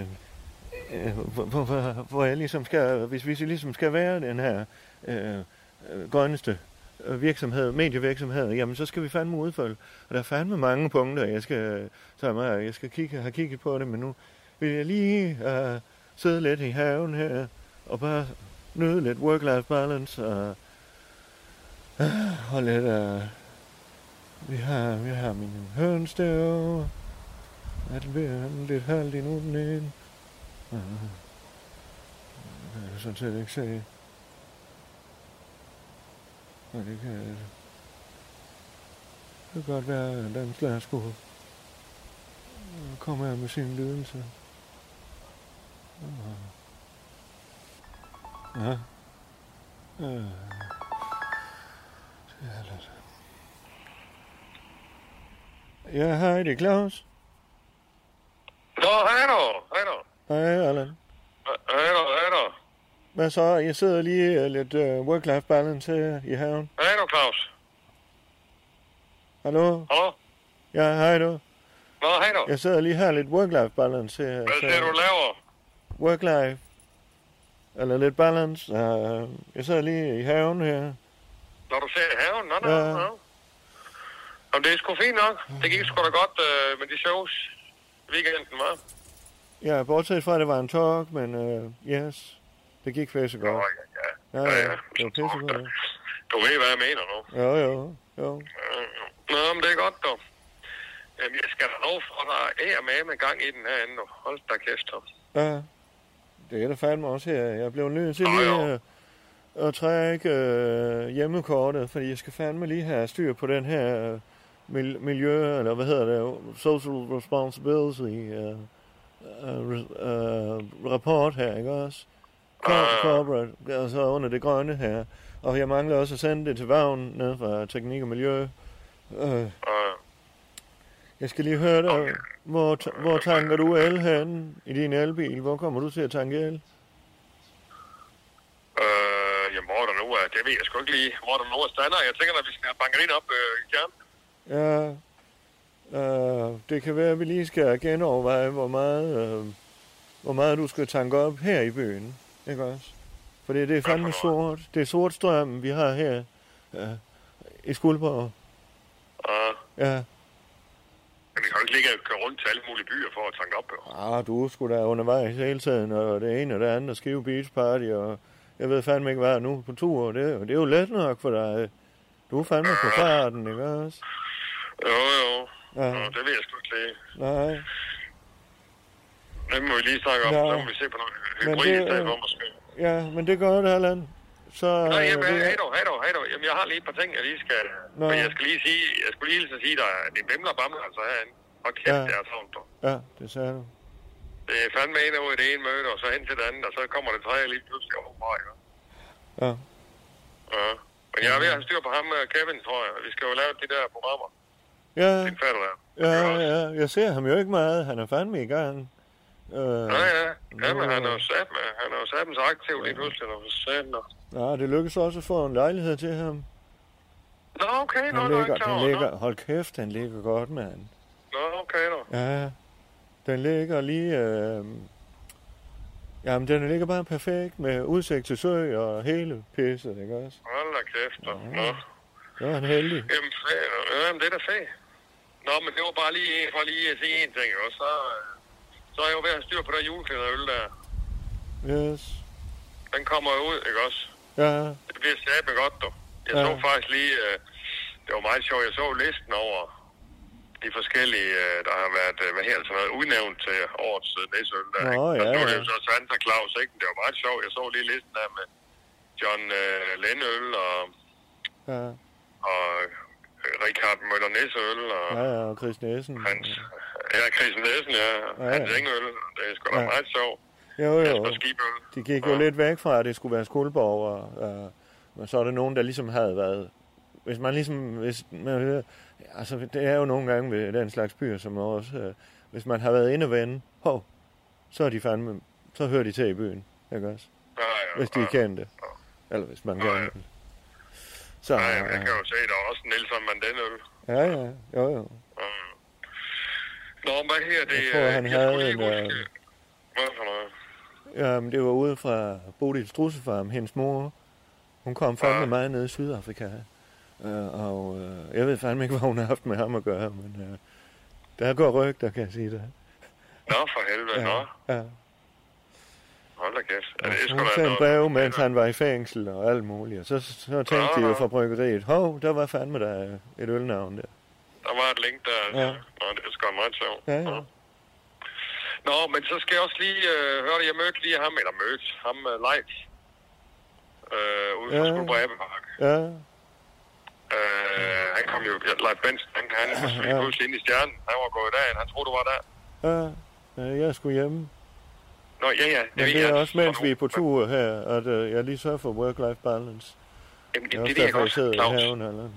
øh, hvor, hvor, hvor- hvor jeg ligesom skal, hvis vi ligesom skal være den her øh, øh, Øh, grønneste øh, virksomhed, medievirksomhed, jamen så skal vi fandme udfølge. Og der er fandme mange punkter, jeg skal tage meget, øh, jeg skal kigge, have kigget på det, men nu vil jeg lige uh, sidde lidt i haven her, og bare nyde lidt work-life balance, og uh, og lidt uh, Vi har, vi har min høns derovre. Er den ved at lidt halvt endnu den ene? Ja. Det kan sådan set ikke se. Nej, det kan. Det kan godt være, at den slags skulle komme her med sin lidelse. Ja. Ja. Ja. Hej, det er Claus. Nå, hej du, hej du. Hej, Allan. Hej du, hej du. Hvad så? Jeg sidder lige uh, lidt uh, work-life balance her i haven. Hej du, Claus. Hallo? Hallo? Ja, hej du. Nå, hej du. Jeg sidder lige her lidt work-life balance her. Hvad ser du laver? Work-life. Eller lidt balance. Uh, jeg sidder lige i haven her. Når du ser i haven? Nå, nå, Ja. nå. Jamen, det er sgu fint nok. Det gik sgu da godt øh, med de shows weekenden, hva'? Ja, bortset fra, at det var en talk, men uh, yes, det gik pisse Nå, godt. ja, ja. Ja, ja, ja, ja. det var pisse godt. Du ved, hvad jeg mener nu. Jo, jo, jo. Nå, men det er godt, dog. Jamen, jeg skal da lov for, der er med med gang i den her ende. Hold da kæft, dog. Ja, det er der fandme også her. Jeg blev nødt til Nå, lige øh, at trække øh, hjemmekortet, fordi jeg skal fandme lige have styr på den her øh, mil- miljø, eller hvad hedder det, social responsibility øh, øh, øh, rapport her, ikke også? Cor- corporate, altså under det grønne her. Og jeg mangler også at sende det til Vagn ned fra Teknik og Miljø. Øh, Øh, jeg skal lige høre dig, hvor, hvor tanker du el hen i din elbil? Hvor kommer du til at tanke el? øh, jamen, hvor er der nu er, det ved jeg sgu ikke lige. Hvor er der nu er stander? Jeg tænker, at vi skal have bankeriet op øh, i kernen. Ja, øh, det kan være, at vi lige skal genoverveje, hvor meget, øh, hvor meget du skal tanke op her i byen. Ikke også? For det, det er fandme sort. Det er sort strøm, vi har her øh, i Skuldborg. Øh, Ja, men vi kan jo ikke ligge og køre rundt til alle mulige byer for at tanke op, jo. ah, du skulle da undervejs hele tiden, og det ene og det andet, og Skive Beach Party, og jeg ved fandme ikke, hvad er nu på tur. Det, det er jo let nok for dig. Du er fandme på farten, ikke også? Jo, jo. Ja, Nå, det ved jeg sgu ikke lige. nej. Det må vi lige snakke om, Nå. så må vi se på noget hybrid i stedet øh, for måske. Ja, men det gør det, Allan. Så, Nå, jamen, det, hej dog, hej dog, hej dog. Jamen, jeg har lige et par ting, jeg lige skal... Nå. Men jeg skal lige sige, jeg skulle lige at sige, der er det bimler bamler altså herinde. Og kæft, Ja. ja. det er sådan, dog. ja, det sagde du. Det er fandme en ud i det ene møde, og så hen til det andet, og så kommer det tredje lige pludselig overfra, ikke? Ja. Ja. Men jeg er ved at have styr på ham, øh, Kevin, tror jeg. Vi skal jo lave de der programmer. Ja, Din fatter der. ja, ja, jeg ser ham jo ikke meget. Han er fandme i gang. Øh, Ja, ja. Ja, men han er jo sat med, han er jo sat med så aktiv lige pludselig, når med. ja, det lykkedes også at få en lejlighed til ham. Nå, okay, Han nå, ligger, ikke klar han ligger, hold kæft, han ligger godt, mand. Nå, okay, nå. Ja, den ligger lige... Øh, jamen, den ligger bare perfekt med udsigt til sø og hele pisset, ikke også? Hold da kæft, nå. Nå. Det var han heldig. Jamen, fedt. Jamen, det er da fedt. Nå, men det var bare lige for lige at sige en ting, også? Så, øh, så er jeg jo ved at styr på den juleklæderøl der. Yes. Den kommer jo ud, ikke også? Ja, Det bliver sæbe godt, du. Jeg Ja. så faktisk lige, øh, det var meget sjovt, jeg så listen over de forskellige, øh, der har været, øh, hvad her, altså været udnævnt til årets øh, næsøl der. Nå, ikke? Og ja, nu er det ja. jo så Santa Claus, ikke? Det var meget sjovt. Jeg så lige listen der med John øh, Lennøl og, ja, og Richard Møller Næsøl og ja, ja, og Chris Nielsen. Hans, ja, Chris Nielsen, ja, Ja, Hans ja. Engøl. Det er sgu da Ja. meget sjovt. Jo, jo. De gik jo Ja. lidt væk fra, at det skulle være Skuldborg, og, øh, og så er der nogen, der ligesom havde været... Hvis man ligesom... Hvis man, hører- altså, det er jo nogle gange ved den slags byer, som også... Øh, hvis man har været inde og vende, hov, så er de fandme... Så hører de til i byen, ikke også? Ja, ja, Hvis de ja. kendte. Eller hvis man Ja, kan. ja. Så, Ja, ja, jeg øh, kan jo se, der er også Nelson Mandenøl. ja, ja, jo, jo. Nå, hvad her det? Jeg tror, øh, han jeg havde en, øh, Hvad for noget? Jamen, det var ude fra Bodil Strussefarm, hendes mor. Hun kom fandme Ja. meget ned i Sydafrika. Uh, og uh, jeg ved fandme ikke, hvad hun har haft med ham at gøre, men uh, der går rygter, kan jeg sige det. Nå, for helvede, nå. ja. Hold da kæft. Ja, det Hun sendte brev, mens han var i fængsel og alt muligt. Og så, så tænkte Ja, de jo fra bryggeriet, hov, der var fandme der et ølnavn der. Der var et link der. Ja. Nå, det er sgu meget sjovt. Ja, ja. Nå, men så skal jeg også lige øh, høre det. Jeg mødte lige ham, eller mødte ham uh, live. Øh, ude Ja. Skuldborg Abepark. Ja, Øh, han kom jo, Leif Benson, han, han Ja. ja. pludselig ind i stjernen. Han var gået derind. Han troede, du var der. ja. ja jeg skulle hjemme. Nå, ja, ja. Men ved det er jeg. også, mens vi er på tur her, at uh, jeg lige sørger for work-life balance. Jamen, Det er det, det ved jeg godt, Claus. haven, eller?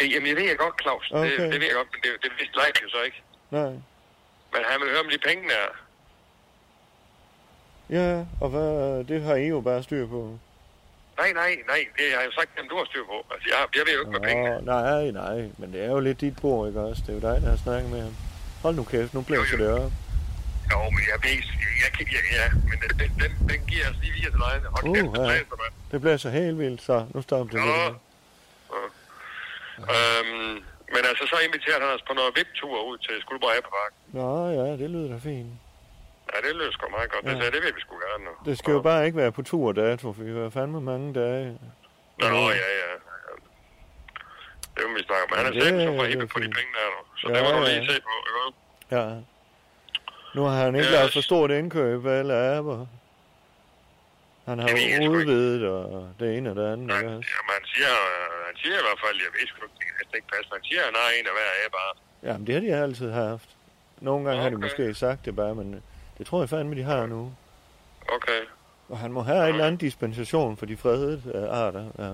Ja, Jamen, jeg ved jeg godt, Claus. Okay. Det, det ved jeg godt, men det, det vidste Leif jo så ikke. Nej. Men han vil høre om de penge der. Ja, og hvad, det har I jo bare styr på. Nej, nej, nej, det har jeg jo sagt, at du har styr på. Altså, jeg, jeg ved jo ikke med pengene. Nå, nej, nej, men det er jo lidt dit bord, ikke også? Det er jo dig, der har snakket med ham. Hold nu kæft, nu blæser det op. Jo, men jeg ved, jeg, jeg, jeg, ja, men den, den, den, den giver jeg lige via til dig. Hold Uh, kæft, det ja. blæser, mand. Det blæser helt vildt, så nu stopper det Nå. lidt. Øhm, men altså, så inviterer han os på noget VIP-tur ud til Skuldborg Abepark. Nå ja, det lyder da fint. Ja, det lyder sgu meget godt. Det, Ja. ja. det vil vi sgu gerne nu. Det skal jo bare ikke være på tur dato, for vi har fandme mange dage. Nå, ja, ja. Det vil vi snakke om. Han er Ja, det selv så for det hippe på de penge der nu. Så Ja, det må du ja. lige se på. ikke? Ja. Nu har han ikke Ja. lavet for stort indkøb af alle aber. Han har jo udvidet og det ene og det andet. Også? jamen, han siger, han siger i hvert fald, jeg ved sgu ikke, ikke passe, men han siger, han har en af hver bare. Jamen, det har de altid haft. Nogle gange har de Okay. måske sagt det bare, men det tror jeg fandme, de har nu. Okay. Og han må have en eller anden dispensation for de fredede øh, arter. Ja.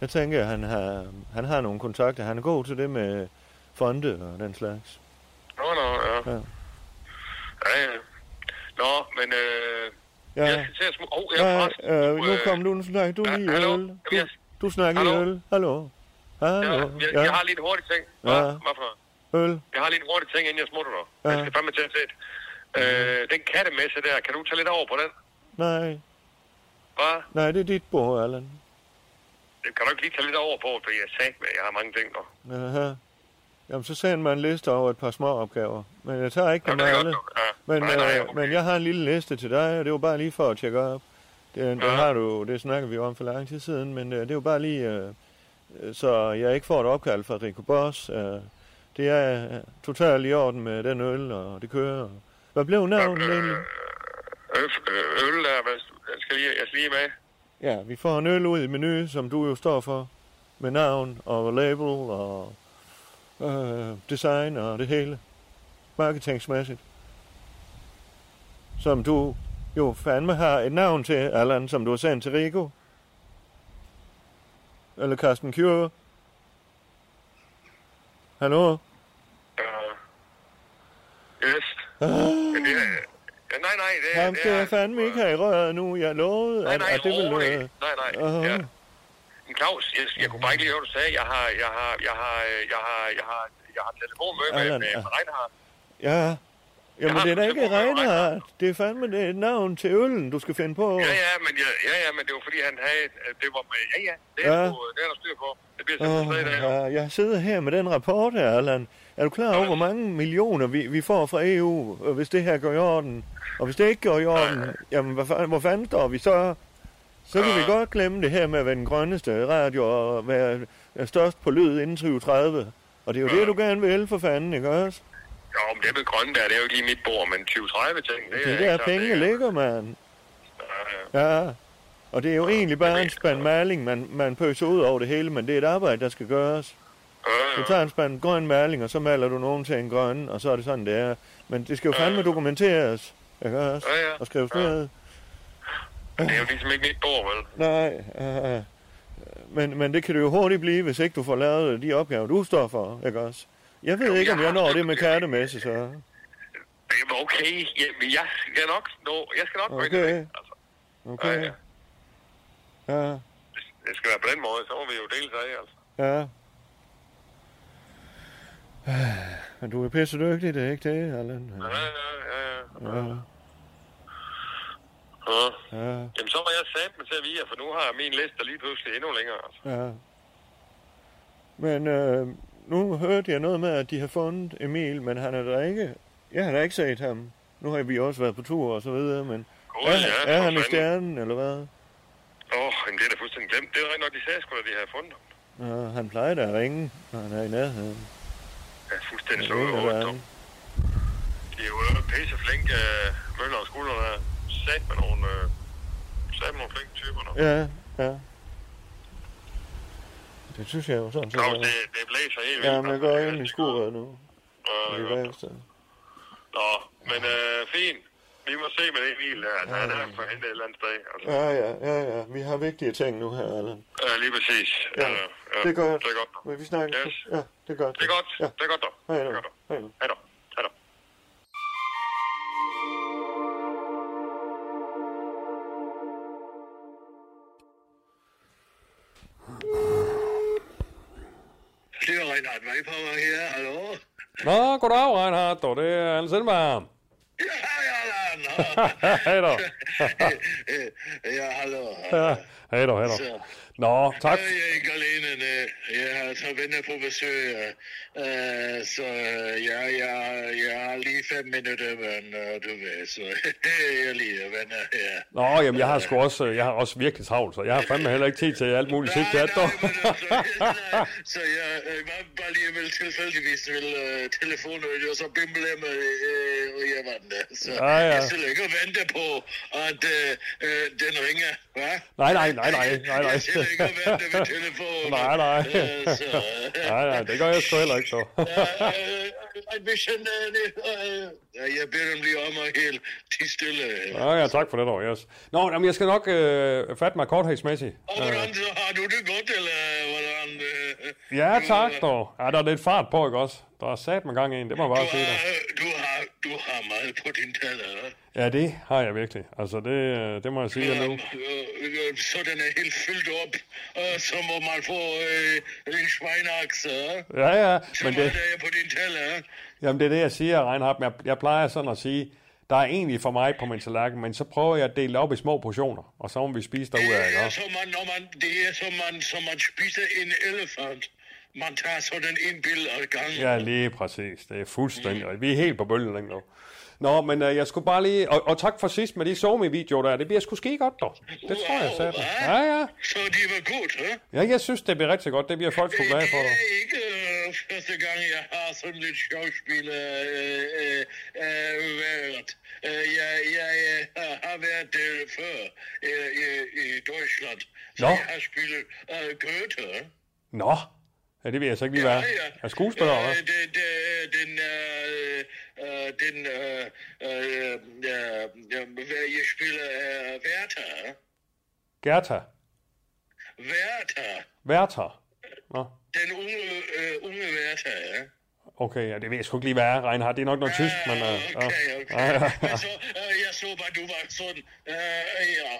Der tænker jeg, at han har, han har nogle kontakter. Han er god til det med fonde og den slags. Nå, nå, ja. Ja. Ja, ja. Nå, men øh, Ja, jeg skal til at oh, jeg ja forresten... øh, nu kom du, nu snakker du ja, lige hallo? øl. Du, jeg- du snakker Hallo? øl. Hallo? Hallo? Ja, jeg, jeg, har lige en hurtig ting. Hvad? Ja. Hvad for? Øl? Jeg har lige en hurtig ting, inden jeg smutter dig. Ja. Jeg skal fandme til at se det. Øh, den kattemesse der, kan du tage lidt over på den? Nej, Hvad? nej, det er dit bord, Allan. Det kan du ikke lige tage lidt over på, for jeg sagde med, jeg har mange ting nu. Aha. Jamen, så send mig en liste over et par små opgaver. Men jeg tager ikke dem det er alle. Ja. Men, nej, nej, øh, okay. men jeg har en lille liste til dig, og det var bare lige for at tjekke op. Det, det Ja. har du, det snakker vi om for lang tid siden, men øh, det er jo bare lige, øh, øh, så jeg ikke får et opkald fra Rico Boss. Øh, det er øh, totalt i orden med den øl, og det kører. Hvad blev navnet egentlig? Øl, øh, øl der, jeg skal lige, jeg skal lige med. Ja, vi får en øl ud i menu, som du jo står for, med navn og label og øh, design og det hele. Marketingsmæssigt. Som du jo fandme har et navn til, Allan, som du har sendt til Rico. Eller Carsten Cure. Hallo? Uh, yes. Ah, Men det er, ja, nej, nej, det er... ham skal jeg fandme ikke have i røret nu. Jeg lovede, Nej, at, nej, at det ville... Nej, nej, Aha. ja. Men Claus, jeg, jeg kunne bare ikke lige høre, hvad du sagde. Jeg har, jeg har, jeg har, jeg har, jeg har, jeg har telefonmøde med, med, ja. med Reinhardt. ja, Jamen, det er da ikke Reinhardt. Det er fandme det er et navn til øllen, du skal finde på. Ja, ja, men, ja, ja, ja, men det var fordi, han havde... Det var med... Ja, ja, det er, Ja. ja. Sgu, det er der styr på. Det bliver simpelthen oh, ja. ja, jeg sidder her med den rapport her, Allan. Er du klar over, hvor mange millioner vi, vi får fra EU, hvis det her går i orden? Og hvis det ikke går i orden, jamen, hvad, fa- hvor fanden står vi så? Så kan vi Ja. godt glemme det her med at være den grønneste radio og være størst på lyd inden 2030. Og det er jo det, du gerne vil, for fanden, ikke også? Jo, men det med grønne der, det er jo ikke lige mit bord, men 2030 ting, det, Det er der så- pengene det, ligger, mand. Ja, ja. Ja. Og det er jo egentlig bare en spand maling, man, man pøser ud over det hele, men det er et arbejde, der skal gøres. Ja, Du ja. tager en spand grøn maling, og så maler du nogen til en grøn, og så er det sådan, det er. Men det skal jo fandme dokumenteres, ikke også? Ja, ja. Og skrives Ja. ned. Det er jo ligesom ikke mit bord, vel? Nej, uh, men, men det kan det jo hurtigt blive, hvis ikke du får lavet de opgaver, du står for, ikke også? Jeg ved Jo, ikke, om jeg jeg når det med kattemesse, så. Det er okay. Jamen, jeg skal nok nå... Jeg skal nok Okay. det. Altså, Okay. Ja, Ja, det skal være på den måde, så må vi jo dele sig af, altså. ja. Men du er pisse dygtig, det er ikke det, Allan? Ja, ja, ja, ja. Ja, ja. ja, Jamen, så var jeg sat med til at vide, for nu har min liste lige pludselig endnu længere, altså. ja. Men øh, nu hørte jeg noget med, at de har fundet Emil, men han er der ikke. Jeg har da ikke set ham. Nu har vi også været på tur og så videre, men Gud, er, ja, er han i stjernen, eller hvad? Åh, oh, det er da fuldstændig glemt. Det er rigtigt nok, de sagde sgu, at de havde fundet ham. Ja, han plejer da at ringe, når han er i nærheden. Ja, fuldstændig så er dog. De er jo pisse flink uh, møller og skuldrene. Sat med nogle, uh, sat med nogle flinke typer nu. Ja, ja. Det synes jeg jo sådan set. Er- det, det blæser helt vildt. Ja, men jeg går ind i skuret nu. Ja, det det er værste. Nå, men øh, fint. Vi må se med det Emil der. Altså, han er for hente et eller andet sted. Altså. Ja, ja, ja, ja. Vi har vigtige ting nu her, Allan. Ja, lige præcis. Ja, Øh, ja, det er godt. Det er godt. Men vi snakker. Yes. Ja, det er godt. Det er godt. Ja. Det er godt, dog. Hej Det dog. Hej då. Reinhard Weipauer her, hallo. Nå, goddag, Reinhard, og det er Hans Indvarm. Ja, ja, ja, hej då. ja, hallo. Ja, hej då, hej då. Så. Nå, tak. Jeg er ikke alene. øh, Jeg har så venner på besøg. øh, Så ja, jeg, jeg har lige fem minutter, men øh, du ved, så jeg er lige venner her. Nå, jamen, jeg har sgu også, jeg har også virkelig travlt, så jeg har fandme heller ikke tid til alt muligt Nej, nej, men altså, nej, så jeg øh, var bare lige vel tilfældigvis vil øh, telefonen, og så bimble med, øh, og jeg var der. Så Ja, ja. jeg sidder ikke og venter på, at øh, øh, den ringer, hva? Nej, nej, nej, nej, nej, nej. Sidder ikke og venter ved telefonen. Nej, nej. Øh, så, øh, Nej, nej, det gør jeg sgu heller ikke, dog. øh, jeg, beder dem lige om at helt til stille. Ja, ja, tak for det, dog, yes. Nå, jamen, jeg skal nok øh, fatte mig korthedsmæssigt. Og hvordan så har du det godt, eller hvordan? Øh, Ja, tak, dog. Ja, der er lidt fart på, ikke også? Der er sat med gang i en, det må bare sige dig. du, har, du har meget på din taler? Ja, det har jeg virkelig. Altså, det, det må jeg sige dig nu. Øh, øh, Så den er helt fyldt op, og så må man få øh, en svejnaks, hva'? Ja, ja, Så men det, er på din taler, jamen, det er det, jeg siger, Reinhardt. Jeg, jeg plejer sådan at sige, der er egentlig for mig på min tallerken, men så prøver jeg at dele op i små portioner, og så må vi spise derud af, Det er, som man, når man, det er som man, som man spiser en elefant. Man tager sådan en billede ad gangen. Ja, lige præcis. Det er fuldstændig. Mm. Vi er helt på bølgen nu. Nå, men øh, jeg skulle bare lige... Og, og tak for sidst med de Somi-videoer der. Det bliver sgu ske godt, dog. Det tror jeg, hva'? Ja, ja. Så de var godt, hva'? Ja, jeg synes, det bliver rigtig godt. Det bliver folk sgu glade for. Det er ikke øh, første gang, jeg har sådan lidt sjovspiller øh, øh, øh, været. Øh, jeg, jeg øh, har været det før øh, i, i Deutschland. Så Nå. jeg har spillet øh, Goethe. Nå, ja, det vil jeg så ikke lige være. Er skuespiller, Øh, hva'? det, det, den, øh, øh, den, øh, øh, øh, øh, jeg spiller øh, Werther. Gerta. Werther. Werther. Nå, Den unge, øh, unge Werther, ja. Okay, ja, det ved jeg sgu ikke lige, hvad er, Reinhardt. Det er nok noget tysk, men... Ah, Okay, ja. okay. Ja, ja. Men så, øh, jeg så bare, du var sådan, øh, ja,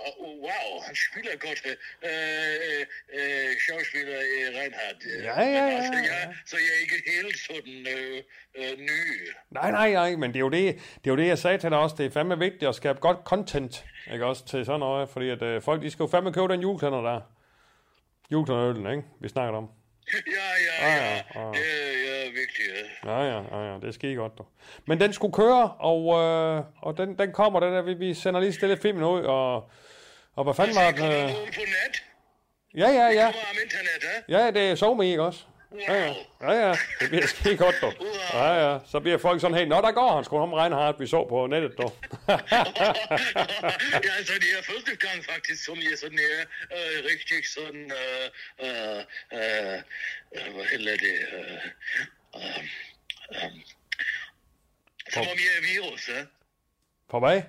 wow, han spiller godt, øh, øh, sjovspiller i Reinhardt. Ja, ja, ja, Altså, ja. så jeg er ikke helt sådan øh, øh, ny. Nej, nej, nej, men det er, jo det, det er jo det, jeg sagde til dig også. Det er fandme vigtigt at skabe godt content, ikke også, til sådan noget, fordi at øh, folk, de skal jo fandme købe den julekalender der. Julekalenderen, ikke? Vi snakker om. Ja, ja, Ah, ja, ja, ah. det er ja, vigtigt. ja. Ja, ja, ja, ja, det sker godt, dog. Men den skulle køre, og, øh, og den, den kommer, den der, vi, vi sender lige stille filmen ud, og, og hvad fanden var kommer Øh... på net, Ja, ja, ja. kommer om internet, ja? Ja, det er SoMe, ikke også? Ja, ja, ja, ja, det bliver skide godt, dog. Ja, ja, så bliver folk sådan helt, nå, der går han sgu om Reinhardt, vi så på nettet, dog. ja, altså det er første gang faktisk, som jeg sådan er øh, rigtig sådan, øh, øh, øh, øh, hvad hedder det, øh, øh, øh, som om jeg er virus, ja? For hvad?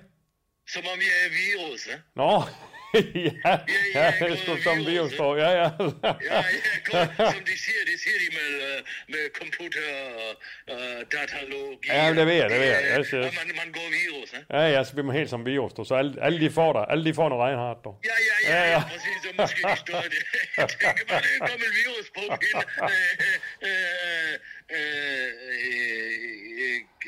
Som om jeg er virus, ja? Nå, ja, ja, det er sgu som virus, dog. Ja, ja. Ja, ja, godt, som de siger, det siger de med, øh, med computer og uh, datalogi. Ja, det ved jeg, det ved jeg. Yes, yes. Man, man går virus, ja? Ja, ja, så bliver man helt som virus, dog. Så alle, alle de får dig. Alle de får noget Reinhardt, dog. Ja, ja, ja, Ja, ja, ja. præcis, så måske de står det. Jeg tænker bare, det er en gammel virus på øh, øh, øh, øh,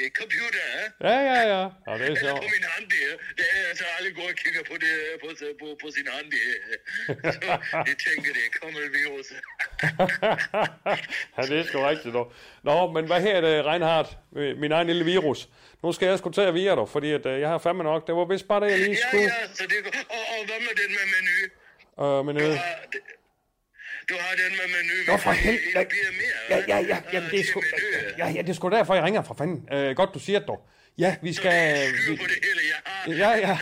øh, computer, ja? Ja, ja, ja. Ja, det er Eller sjovt. på min hand, det. Det er så alle går og kigger på, det, på, på, på sin hand, det. Så jeg tænker, det er gammel virus. ja, det er sgu rigtigt, dog. Nå, men hvad her er det, Reinhardt? Min egen lille virus. Nu skal jeg sgu at vire dig, fordi at, øh, jeg har fandme nok. Det var vist bare det, jeg lige Ja, skulle. ja, så det går. Og, og hvad med den med menu? Øh, men, Du øh, har, du har den med menu. Nå, for helvede. Ja, ja, ja, ja, det er sgu, ja, ja, det er sgu derfor, jeg ringer for fanden. Øh, godt, du siger det dog. Ja, vi skal... Vi, Ja, ja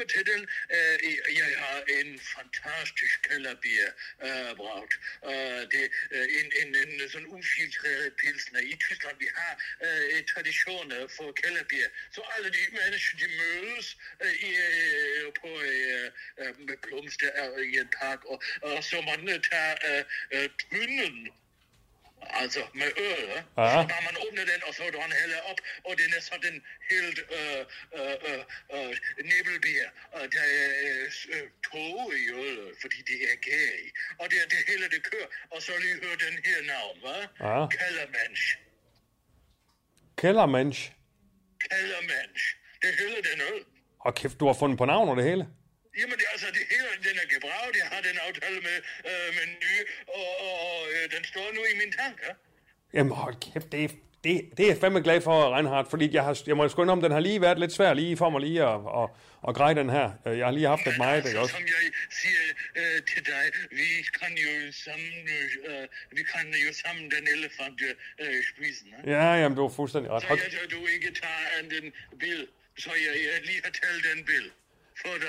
navn, øh, äh, til den. Øh, jeg har en fantastisk kælderbier øh, äh, bragt. Øh, äh, det er en, en, en, sådan ufiltreret pilsner. I Tyskland vi har øh, traditioner for kælderbier. Så alle de mennesker, de mødes øh, i, øh, på øh, øh, med blomster øh, i en park, og, og så man øh, tager øh, øh, tynden altså med øl, ja. Så når man åbner den, og så drar den hælder op, og den er sådan helt øh, øh, øh, øh, nebelbier, og der er øh, tog i øl, fordi det er i. Og det, det hele det kører, og så lige hør den her navn, hva? Ja. Kellermensch. Kellermensch. Kellermensch. Det hele den øl. Og kæft, du har fundet på navn og det hele. Jamen, det, altså, det hele, den er gebraget. Jeg har den aftale med, øh, med ny, og, og, øh, den står nu i min tank, ja? Jamen hold kæft, det er, det, det er jeg fandme glad for, Reinhardt, fordi jeg, har, jeg må sgu om, den har lige været lidt svær lige for mig lige at, at, at greje den her. Øh, Jeg har lige haft lidt meget, ikke altså, også? som jeg siger øh, til dig, vi kan jo sammen, øh, vi kan jo sammen den elefant øh, spise, ne? Ja, jamen du er fuldstændig ret. Så jeg, du ikke tager an den bil, så jeg, jeg lige har talt den bil for dig,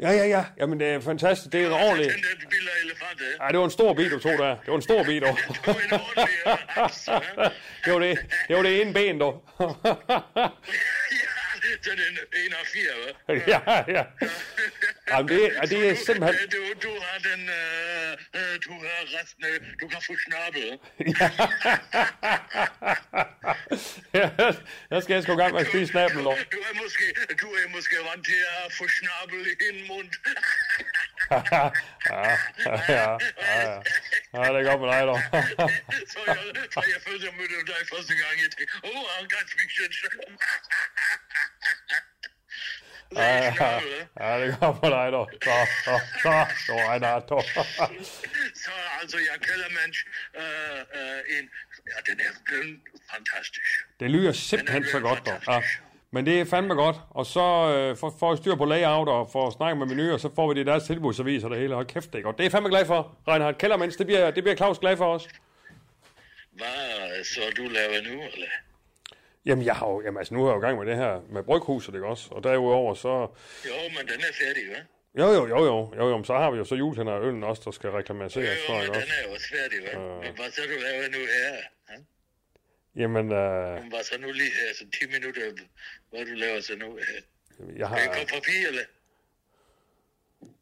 ja. ja, ja, ja. Jamen det er fantastisk. Det er en ordentlig... Den der bil af elefant, ja. Ej, det var en stor bil, du tog der. Det var en stor bil, dog. Det var en ordentlig ja. det var det, det, var det ene ben, dog. Ja, så den er en af fire, hva'? ja, ja. Jamen, det, er- det er simpelthen... Øh, Du, du har den, øh, øh, du har resten, øh, du kan få snappet. Ja, der skal jeg sgu i gang med at spise snablen, dog. Du er måske, du er måske vant til at få snappel i en mund. ja, ja, ja, ja. Ja, det er godt med dig, dog. så jeg, så jeg følte, jeg mødte dig første gang, jeg tænkte, åh, oh, han kan spise en Så Ja, ja, det er godt med dig, dog. Så, så, så, så, Reinhardt, dog. Så altså, jeg kalder man øh, øh, en, ja, den er blevet fantastisk. Det lyder simpelthen så godt, dog. Ja. Men det er fandme godt. Og så øh, får får styr på layout og får snakket med menuer, så får vi det deres tilbudsavis og det hele. Hold kæft, det er godt. Det er fandme glad for, Reinhard Kellermans. Det bliver, det bliver Claus glad for os. Hvad så du laver nu, eller? Jamen, jeg har jo, jamen, altså, nu er jeg jo i gang med det her med bryghuset, ikke også? Og derudover så... Jo, men den er færdig, hva'? Jo, jo, jo, jo, jo, jo, men så har vi jo så juletænder og øllen også, der skal reklameres Jo, for, ikke den også? er jo også færdig, hva'? Øh. Men hvad så du laver nu her? Ja? Jamen, øh, Men hvad så nu lige her, så 10 minutter, hvad du laver så nu her? jeg har... Kan jeg komme forbi, eller?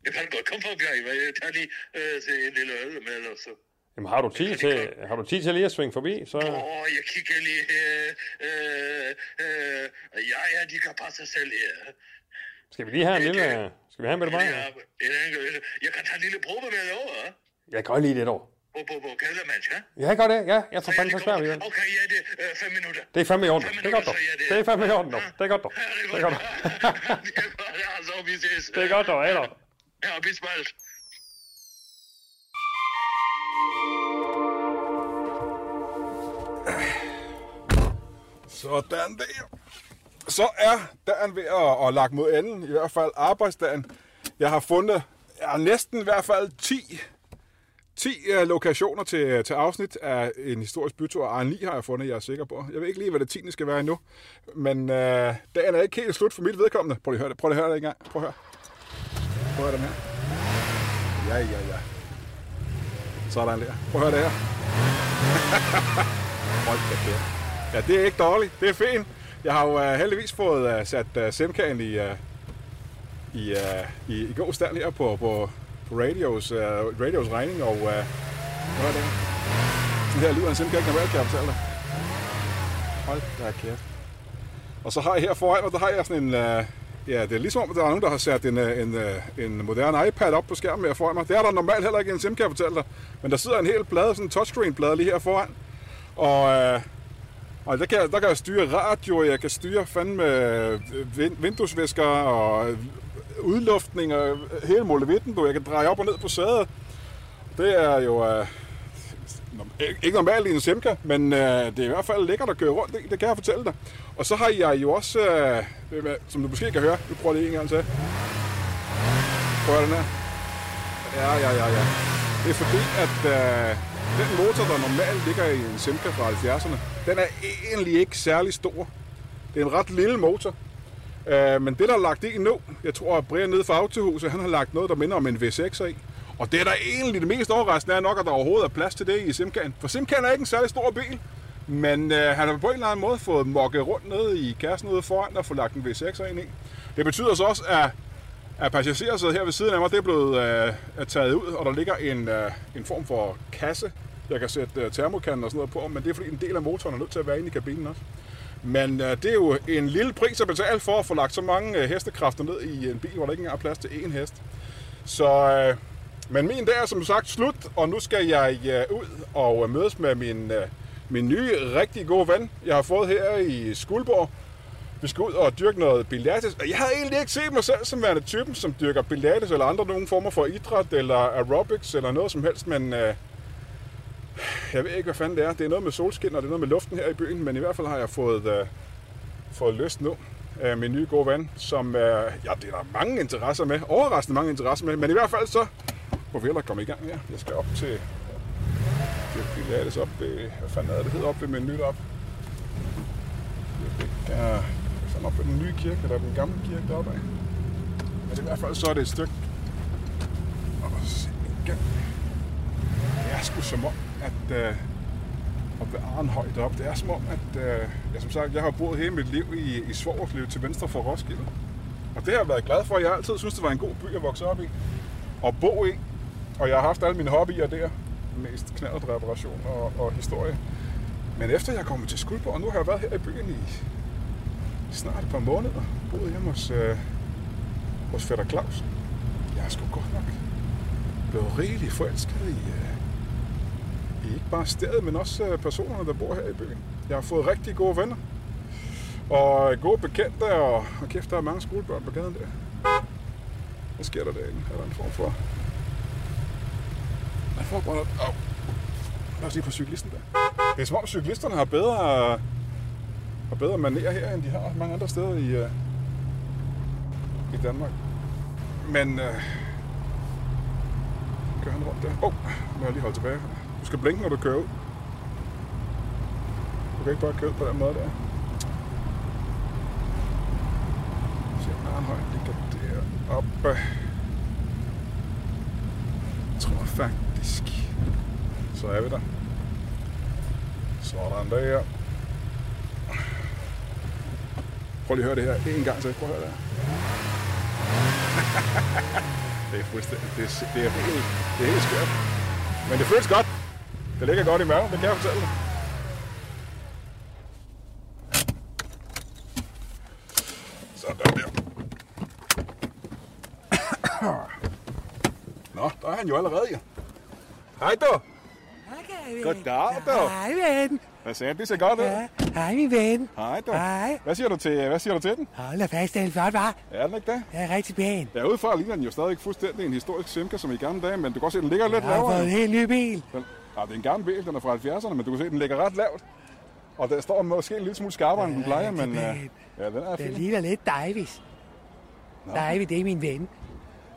Jeg kan godt komme forbi, jeg tager lige øh, en lille øl med, eller så. Jamen, har du tid til, har du tid til lige at svinge forbi, så... Åh, oh, jeg kigger lige her. Øh, øh, ja, ja, de kan passe sig selv her. Skal vi lige have en lille... Skal vi have en bitte Ja, enkelt- jeg kan tage en lille probe med over? Jeg kan godt lide det dog. På, på, på Kaldermans, ja? Ja, jeg gør det. Ja, jeg får Så fandme så det. kommer- Okay, ja, det er øh, fem minutter. Det er fandme i orden. Fem Det er godt dog. minutter, ja, Det er i orden dog. Det er godt dog. Ja, det er Det er godt godt. dog. det er godt, vi ses. Det er godt dog. Hej dog. Ja, bis Sådan der. Så er dagen ved at, at lagt mod enden, i hvert fald arbejdsdagen. Jeg har fundet ja, næsten i hvert fald 10, 10 uh, lokationer til, til afsnit af en historisk bytur. Og 9 har jeg fundet, jeg er sikker på. Jeg ved ikke lige, hvad det 10. skal være endnu. Men uh, dagen er ikke helt slut for mit vedkommende. Prøv lige at høre det. Prøv lige at høre det en gang. Prøv at høre. Prøv at høre dem her. Ja, ja, ja. Sådan der. Prøv at høre det her. Hold da kæft. Ja, det er ikke dårligt. Det er fint. Jeg har jo uh, heldigvis fået uh, sat øh, uh, Semkaen i, uh, i, uh, i, i god stand her på, på, på radios, uh, radios regning, og uh, hvad er det? Den her lyder en Semkaen kan kan jeg fortælle dig. Hold da kæft. Og så har jeg her foran mig, der har jeg sådan en, uh, ja, det er ligesom om, der er nogen, der har sat en, uh, en, uh, en moderne iPad op på skærmen her foran mig. Det er der normalt heller ikke en Sim, kan jeg fortælle dig. Men der sidder en hel plade, sådan en touchscreen-plade lige her foran. Og uh, og der kan, jeg- der kan jeg styre radio, jeg kan styre fandme øh, vind, vinduesvisker og øh, udluftning og øh, hele molevitten, du. Jeg kan dreje op og ned på sædet. Det er jo øh, ikke normalt i en Simca, men øh, det er i hvert fald lækkert at køre rundt det, det kan jeg fortælle dig. Og så har jeg jo også, øh, som du måske kan høre, vi prøver lige en gang til. Prøv den her. Ja, ja, ja, ja. Det er fordi, at øh, den motor, der normalt ligger i en Simca fra 70'erne, den er egentlig ikke særlig stor. Det er en ret lille motor. Øh, men det, der er lagt i nu, jeg tror, at Brian nede fra Autohuset, han har lagt noget, der minder om en V6 i. Og det, der egentlig det mest overraskende er nok, at der overhovedet er plads til det i Simcaen. For Simcaen er ikke en særlig stor bil, men øh, han har på en eller anden måde fået mokket rundt nede i kassen ude foran og få lagt en V6 ind i. Det betyder så også, at at passagersædet her ved siden af mig, det er blevet øh, taget ud, og der ligger en, øh, en form for kasse jeg kan sætte øh, termokanden og sådan noget på, men det er fordi en del af motoren er nødt til at være inde i kabinen også. Men øh, det er jo en lille pris at betale for at få lagt så mange øh, hestekræfter ned i en bil, hvor der ikke engang er plads til én hest. Så, øh, men min dag er som sagt slut, og nu skal jeg øh, ud og øh, mødes med min, øh, min nye, rigtig gode ven, jeg har fået her i Skuldborg. Vi skal ud og dyrke noget pilates. Og Jeg havde egentlig ikke set mig selv som værende typen, som dyrker pilates eller andre nogen former for idræt eller aerobics eller noget som helst, men øh, jeg ved ikke, hvad fanden det er. Det er noget med solskin, og det er noget med luften her i byen, men i hvert fald har jeg fået, øh, fået lyst nu af min nye gode ven, som øh, ja, det er der mange interesser med. Overraskende mange interesser med, men i hvert fald så må vi hellere komme i gang her. Jeg skal op til pilates op ved, hvad fanden er det, hedder op ved nyt op. Der er sådan op ved den nye kirke, eller den gamle kirke deroppe af. Men i hvert fald så er det et stykke. Og se igen. Det er sgu som om, at øh, at være en højt op. det er som om, at øh, jeg som sagt, jeg har boet hele mit liv i, i Svogerslev til venstre for Roskilde. Og det har jeg været glad for. Jeg har altid synes det var en god by at vokse op i. Og bo i. Og jeg har haft alle mine hobbyer der. Mest knaldreparation og, og historie. Men efter jeg kom til Skuldborg, og nu har jeg været her i byen i snart et par måneder, boet hjemme hos, øh, hos fætter Claus. Jeg er sgu godt nok blevet rigeligt forelsket i, øh, ikke bare stedet, men også øh, personerne, der bor her i byen. Jeg har fået rigtig gode venner. Og øh, gode bekendte, og, og kæft, der er mange skolebørn på gaden der. Hvad sker der derinde? Er der en form for... Hvad forbrænder... Au. Lad os lige på cyklisten der. Det er som om cyklisterne har bedre, har bedre manerer her, end de har mange andre steder i, øh, i Danmark. Men øh, kører han rundt der? Åh, oh, må jeg lige holde tilbage. Du skal blinke, når du kører ud. Du kan ikke bare køre ud på den måde der. Se, Arnhøj ligger deroppe. Jeg tror faktisk, så er vi der. Sådan der. Prøv lige at høre det her en gang til. Prøv at høre det her. det er fuldstændig, det er, det er helt, det er helt skørt. Men det føles godt. Det ligger godt i maven, det kan jeg fortælle dig. Sådan der. Nå, der er han jo allerede, ja. Hej du. Goddag, du. Hej, ven. Hvad sagde? Det ser godt ud. Ja, hej, min ven. Hej du. Hej. Hvad siger du til, hvad siger du til den? Hold da fast, det er flot, var. Er den ikke det? Jeg er rigtig pæn. Derudfra ligner den jo stadig fuldstændig en historisk Simca, som i gamle dage, men du kan også se, den ligger lidt Jeg har lavere. fået en helt ny bil. Den, ja, det er en gammel bil, den er fra 70'erne, men du kan se, den ligger ret lavt. Og der står måske en lille smule skarpere, end den Ja, plejer, men øh, ja, den er Den fin. ligner lidt Davis. Nå. Davis, det er min ven.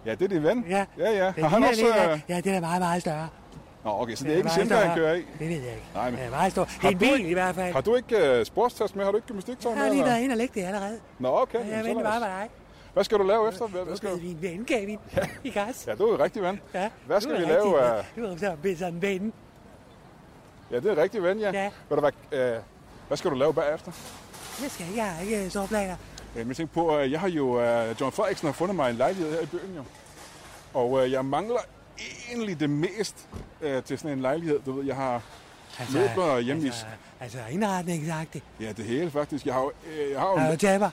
Ja, det er din ven. Ja, ja. ja. Den Har han også... lidt, øh, ja, den er meget, meget større. Nå, okay, så Den det er ikke Simca, han kører i. Det ved jeg ikke. Nej, men- Den er meget stor. Det er en bil ikke- i hvert fald. Har du ikke uh, sportstest med? Har du ikke gymnastiktøj Jeg med? har lige været inde og lægge det allerede. Nå, okay. Jeg jamen, så venter bare på dig. Hvad skal du lave efter? Hvad, hvad skal du? min ven, Kevin. I gas. Ja, du er rigtig ven. Ja, Hvad skal vi lave? rigtig- øh, Du er sådan en ven. Ja, det er rigtig ven, ja. Ja. Ved du hvad, øh, hvad skal du lave bagefter? Jeg skal jeg har ikke. Øh, Jeg tænker på, øh, jeg har jo, øh, John Frederiksen har fundet mig en lejlighed her i byen jo. Og jeg mangler egentlig det mest øh, til sådan en lejlighed. Du ved, jeg har møbler hjemme i... altså, altså indretningsagtigt. Ja, det hele faktisk. Jeg har jo, øh, jeg har Har jo, du tæpper?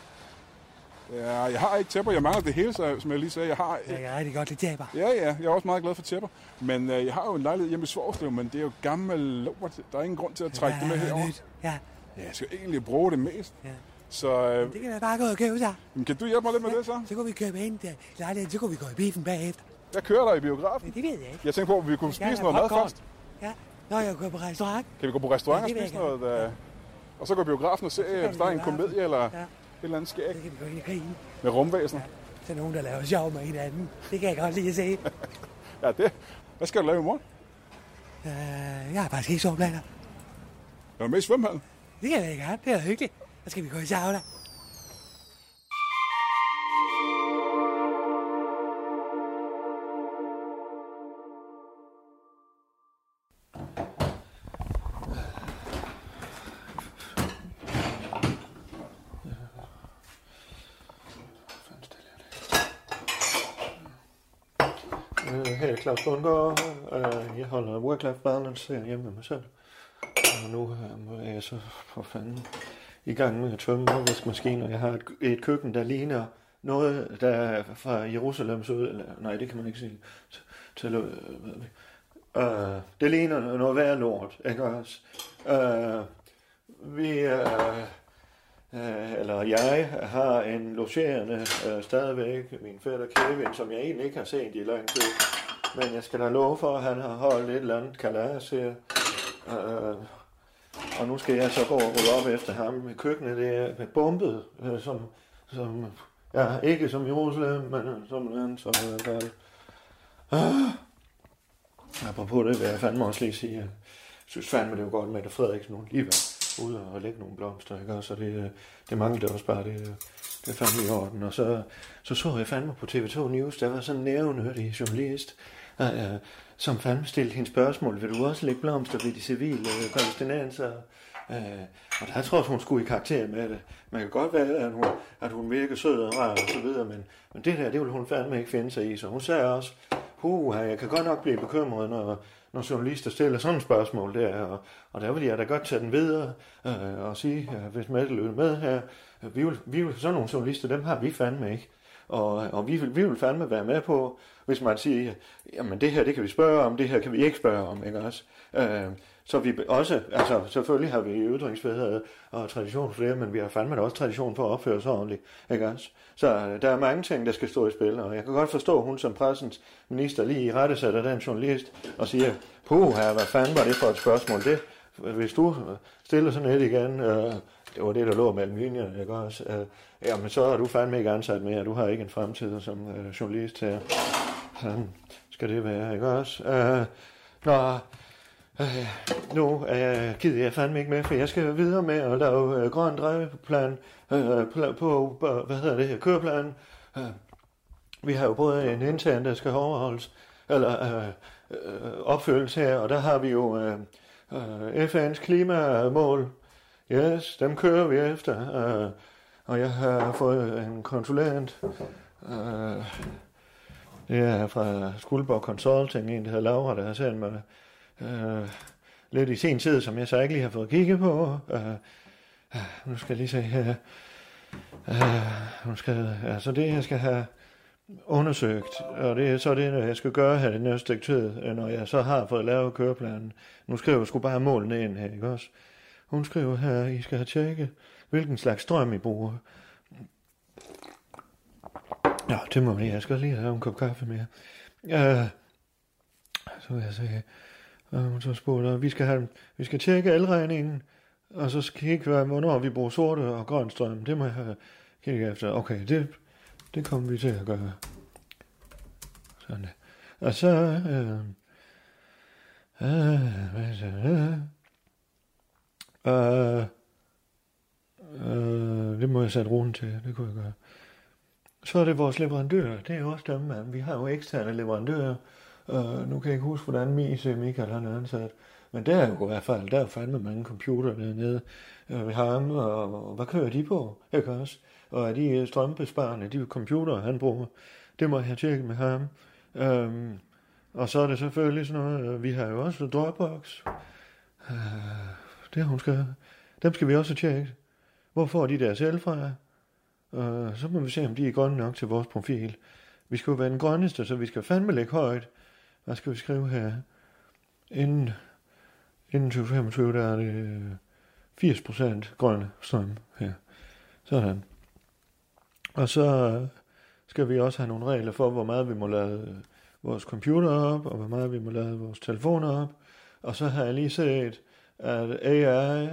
Ja, jeg har ikke tæpper, jeg mangler det hele, så, som jeg lige sagde. Jeg har, Jeg kan rigtig godt lide tæpper. ja, ja, jeg er også meget glad for tæpper. Men øh, jeg har jo en lejlighed hjemme i Svorslev, men det er jo gammel lort. Der er ingen grund til at trække det med Ja, herover. nyt. Ja, Ja, jeg skal egentlig bruge det mest. Ja. Så øh, det kan jeg bare gå og købe sig. men kan du hjælpe mig lidt med det så? Så kunne vi købe ind til lejligheden, så kunne vi gå i biffen bagefter. Jeg kører dig i biografen. Men det ved jeg ikke. Jeg tænker på, at vi kunne spise noget have mad popcorn. først. Ja, når jeg går på restaurant. Kan vi gå på restaurant Ja, og spise noget? Øh, og så gå i biografen og se, hvis der er en komedie eller Ja. Eller andet skæg Så kan vi gå ind i krigen. med rumvæsen. Så er nogen, der laver sjov med hinanden. Det kan jeg godt lide at se. Ja, det. Hvad skal du lave i morgen? Uh, jeg har faktisk ikke soveplaner. Er med i svømmehallen. Det kan jeg ikke have. Det er hyggeligt. Så skal vi gå i sauna. Claus Bundgaard. Øh, jeg holder work-life balance her hjemme med mig selv. Og nu øh, er jeg så for fanden i gang med at tømme opvaskemaskinen, jeg har et, et køkken, der ligner noget, der er fra Jerusalem så eller nej, det kan man ikke sige. Til, øh, øh, det ligner noget værd lort, ikke også? Øh, vi, øh, øh, eller jeg har en logerende øh, stadigvæk, min fætter Kevin, som jeg egentlig ikke har set i lang tid. Men jeg skal da love for, at han har holdt et eller andet kalas her. Øh, og nu skal jeg så gå og rulle op efter ham. Køkkenet det er bombet, øh, som, som, ja, ikke som Jerusalem, men som en som jeg gør det. Ah. Apropos det vil jeg fandme også lige sige, jeg synes fandme det er jo godt med, at Frederiksen nu lige var ude og lægge nogle blomster, ikke? Så det, øh, det manglede også bare, det, øh, det er fandme i orden. Og så, så så jeg fandme på TV2 News, der var sådan en nævnhørtig journalist, øh, som fandme stillede hende spørgsmål, vil du også lægge blomster ved de civile øh, palæstinenser? Øh, og der tror jeg, hun skulle i karakter med det. Man kan godt være, at hun, at hun virker sød og rar og så videre, men, men det der, det vil hun fandme ikke finde sig i. Så hun sagde også, puha, jeg kan godt nok blive bekymret, når, når journalister stiller sådan et spørgsmål der, og, og der vil jeg da godt tage den videre øh, og sige, øh, hvis Mette lytter med her, øh, vi vil, vi vil, sådan nogle journalister, dem har vi fandme ikke. Og, og vi, vil, vi vil fandme være med på, hvis man siger, jamen det her, det kan vi spørge om, det her kan vi ikke spørge om, ikke også? Øh, så vi også, altså selvfølgelig har vi ytringsfrihed og tradition for det, men vi har fandme også tradition for at opføre os ordentligt, ikke også? Så øh, der er mange ting, der skal stå i spil, og jeg kan godt forstå, at hun som pressens minister lige i rette sætter den journalist og siger, puh her, hvad fanden var det for et spørgsmål? Det, hvis du øh, stiller sådan et igen, øh, det var det, der lå mellem linjerne, ikke også? Øh, jamen, så er du fandme ikke ansat mere, du har ikke en fremtid som øh, journalist her. Sådan skal det være, ikke også? Øh, når Øh, nu øh, er jeg jeg fandme ikke med, for jeg skal videre med at lave øh, grøn drejeplan øh, på, på, hvad hedder det her, køreplan. Øh, vi har jo både en intern, der skal overholdes, eller øh, øh, opfyldes her, og der har vi jo øh, øh, FN's klimamål. Yes, dem kører vi efter. Øh, og jeg har fået en konsulent, øh, det er fra Skuldborg Consulting, en der hedder Laura, der har sendt mig øh, lidt i sen tid, som jeg så ikke lige har fået kigget på. Øh, øh nu skal jeg lige se her. Øh, nu skal, altså det, jeg skal have undersøgt, og det er så det, jeg skal gøre her det næste stykke tid, øh, når jeg så har fået lavet køreplanen. Nu skriver jeg sgu bare målene ind her, ikke også? Hun skriver her, I skal have tjekket, hvilken slags strøm I bruger. Ja, det må jeg. Jeg skal lige have en kop kaffe mere. Øh, så vil jeg sige, og øh, hun så spurgte, vi skal, have, vi skal tjekke elregningen, og så skal kigge, hvornår vi bruger sorte og grøn strøm. Det må jeg have kigget efter. Okay, det, det kommer vi til at gøre. Sådan det. Og så... Øh, øh, hvad så, det? Øh, øh, det må jeg sætte roen til. Det kunne jeg gøre. Så er det vores leverandører. Det er jo også dem, man. Vi har jo eksterne leverandører. Uh, nu kan jeg ikke huske, hvordan Mise øh, Michael han er ansat. Men der er jo i hvert fald, der er fandme mange computer dernede øh, uh, ved ham, og, og hvad kører de på? Ikke også? Og er de strømbesparende, de computer, han bruger? Det må jeg have tjekket med ham. Um, og så er det selvfølgelig sådan noget, uh, vi har jo også Dropbox. Uh, det hun skal. Dem skal vi også tjekke. Hvor får de deres selv fra? Uh, så må vi se, om de er grønne nok til vores profil. Vi skal jo være den grønneste, så vi skal fandme lægge højt. Hvad skal vi skrive her? Inden, inden 2025, der er det øh, 80% grønne strøm her. Sådan. Og så skal vi også have nogle regler for, hvor meget vi må lade øh, vores computer op, og hvor meget vi må lade vores telefoner op. Og så har jeg lige set, at AI,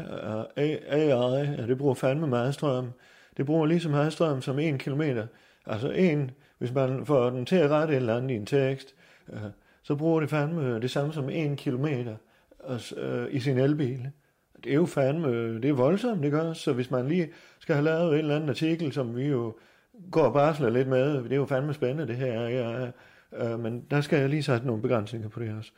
AI det bruger fandme meget strøm. Det bruger lige hastigheden som en kilometer. Altså en, hvis man får den til at rette et eller andet i en tekst, øh, så bruger det fandme det samme som en kilometer altså, øh, i sin elbil. Det er jo fandme, det er voldsomt, det gør. Så hvis man lige skal have lavet en eller anden artikel, som vi jo går og barsler lidt med, det er jo fandme spændende det her, ja, øh, men der skal jeg lige sætte nogle begrænsninger på det også.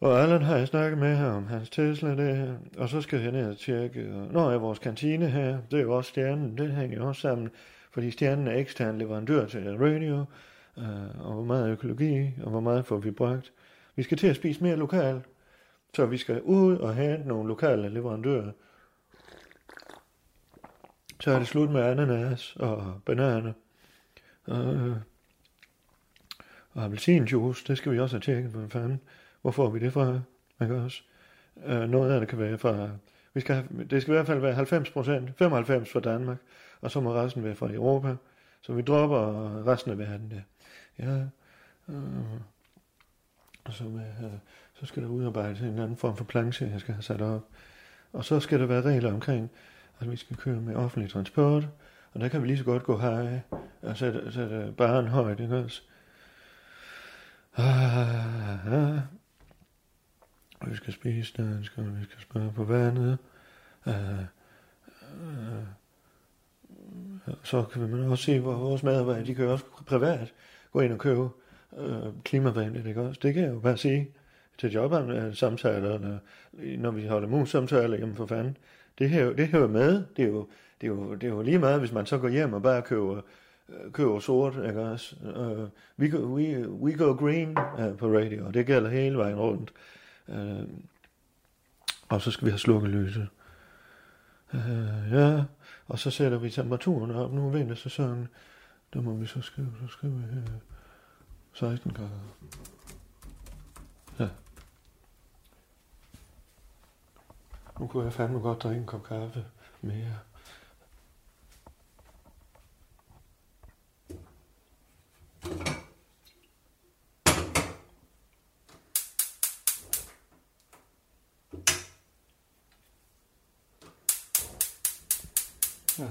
Og Allan har jeg snakket med her om hans Tesla, det her, og så skal jeg ned og tjekke, og er vores kantine her, det er jo også stjernen, det hænger jo også sammen, fordi stjernen er ekstern leverandør til radio, øh, og hvor meget økologi, og hvor meget får vi brugt. Vi skal til at spise mere lokalt, så vi skal ud og have nogle lokale leverandører. Så er det slut med ananas og bananer. Og, øh, og appelsinjuice, det skal vi også have tjekket, hvad fanden. Hvor får vi det fra? Ikke også? øh, noget af det kan være fra... Vi skal have, det skal i hvert fald være 90 procent, 95 fra Danmark, og så må resten være fra Europa. Så vi dropper resten af verden der. Ja. øh, og så, med, øh, så skal der udarbejdes en anden form for planche, jeg skal have sat op. Og så skal der være regler omkring, at vi skal køre med offentlig transport, og der kan vi lige så godt gå hej og sætte, sætte barn højt, ikke også? Ah, ah. ah. Og vi skal spise dansk, og vi skal spørge på vandet. Øh, øh, øh, så kan man også se, hvor vores medarbejdere, de kan også privat gå ind og købe øh, klimavenligt, ikke også? Det kan jeg jo bare sige til jobsamtaler, øh, når, når vi holder mus-samtaler, jamen for fanden. Det her, det hører med, det er, jo, det, er jo, det er jo lige meget, hvis man så går hjem og bare køber, øh, køber sort, ikke også? Uh, we, go, we, we go green uh, på radio, og det gælder hele vejen rundt. Uh, Øh, og så skal vi have slukket lyset. Øh, ja, og så sætter vi temperaturen op. Nu er vintersæsonen. Der må vi så skrive, så skriver vi øh, 16 grader. Ja. Nu kunne jeg fandme godt drikke en kop kaffe mere. Ja.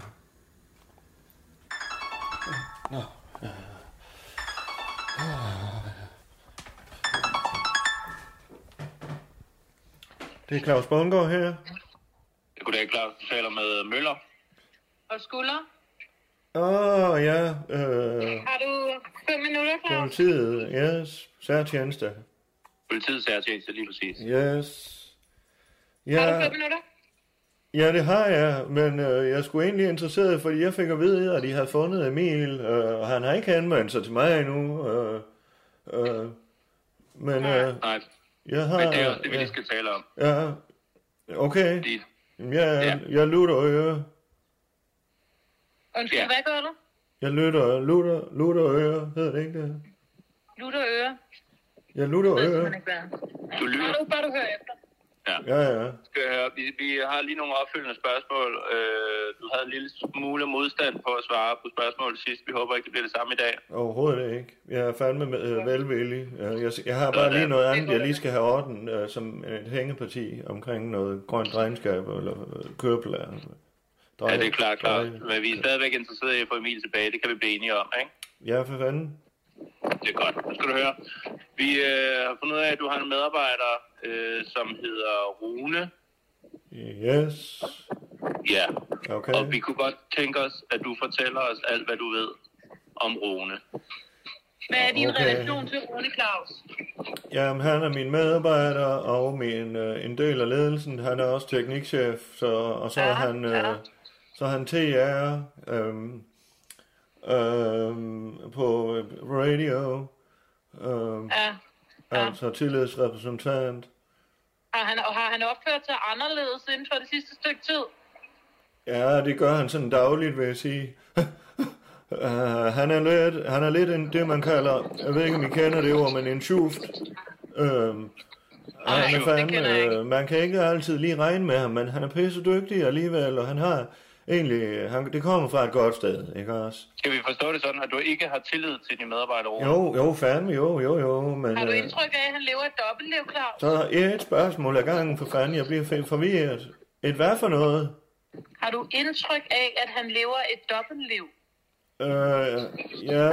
Nå. Ja. Det er Claus Bundgaard her. Goddag, Claus. Du taler med Møller. Og skulder. Åh, oh, ja. Øh, Har du fem minutter, Claus? politiet, yes. Særtjeneste. Politiets særtjeneste, lige præcis. Yes. Har du Ja, fem minutter? Ja, det har jeg, men øh, jeg skulle egentlig interesseret, fordi jeg fik at vide, at de havde fundet Emil, øh, og han har ikke anmeldt sig til mig endnu. Øh, øh, men øh, Nej, jeg har... men det er også det, vi ja, lige skal tale om. ja, okay. Fordi, Jeg, Ja. jeg lutter øre. Undskyld, Ja. hvad gør du? Jeg lytter, lutter, lutter øre, hedder det ikke det? Lutter øre. Jeg lutter øre. man ikke, hvad er. du lytter. Bare du, bare du hører efter. Ja, ja. Skal jeg høre, vi, vi har lige nogle opfølgende spørgsmål. Øh, du havde en lille smule modstand på at svare på spørgsmålet sidst. Vi håber ikke, det bliver det samme i dag. Overhovedet ikke. Jeg er fandme med, øh, velvillig. Jeg, jeg, har bare lige noget andet, jeg lige skal have orden, øh, som et hængeparti omkring noget grønt regnskab eller øh, køreplan. Ja, det er klart, klart. Men vi er stadigvæk interesserede i at få Emil tilbage. Det kan vi blive enige om, ikke? Ja, for fanden. Det er godt. Nu skal du høre. Vi øh, har fundet ud af, at du har en medarbejder, øh, som hedder Rune. Yes. Ja. Okay. Og vi kunne godt tænke os, at du fortæller os alt, hvad du ved om Rune. Hvad er din Okay. relation til Rune Claus? Jamen, han er min medarbejder og min, øh, en del af ledelsen. Han er også teknikchef, så, og så er Ja, han, øh, ja. så er han TR øhm, øhm, på radio, øhm, Ja. Ja. altså tillidsrepræsentant. Har han, og har han opført sig anderledes inden for det sidste stykke tid? Ja, det gør han sådan dagligt, vil jeg sige. uh, han er lidt, han er lidt en, det, man kalder, jeg ved ikke, om I kender det ord, men en schuft. Uh, han er det kender jeg fandme, uh, man kan ikke altid lige regne med ham, men han er pisse dygtig alligevel, og han har egentlig, han, det kommer fra et godt sted, ikke også? Skal vi forstå det sådan, at du ikke har tillid til dine medarbejdere? Jo, jo, fandme, jo, jo, jo, men Har du øh, indtryk af, at han lever et dobbeltliv, Claus? så er et spørgsmål ad gangen, for fanden, jeg bliver for- forvirret. Et hvad for noget? Har du indtryk af, at han lever et dobbeltliv? Øh, ja,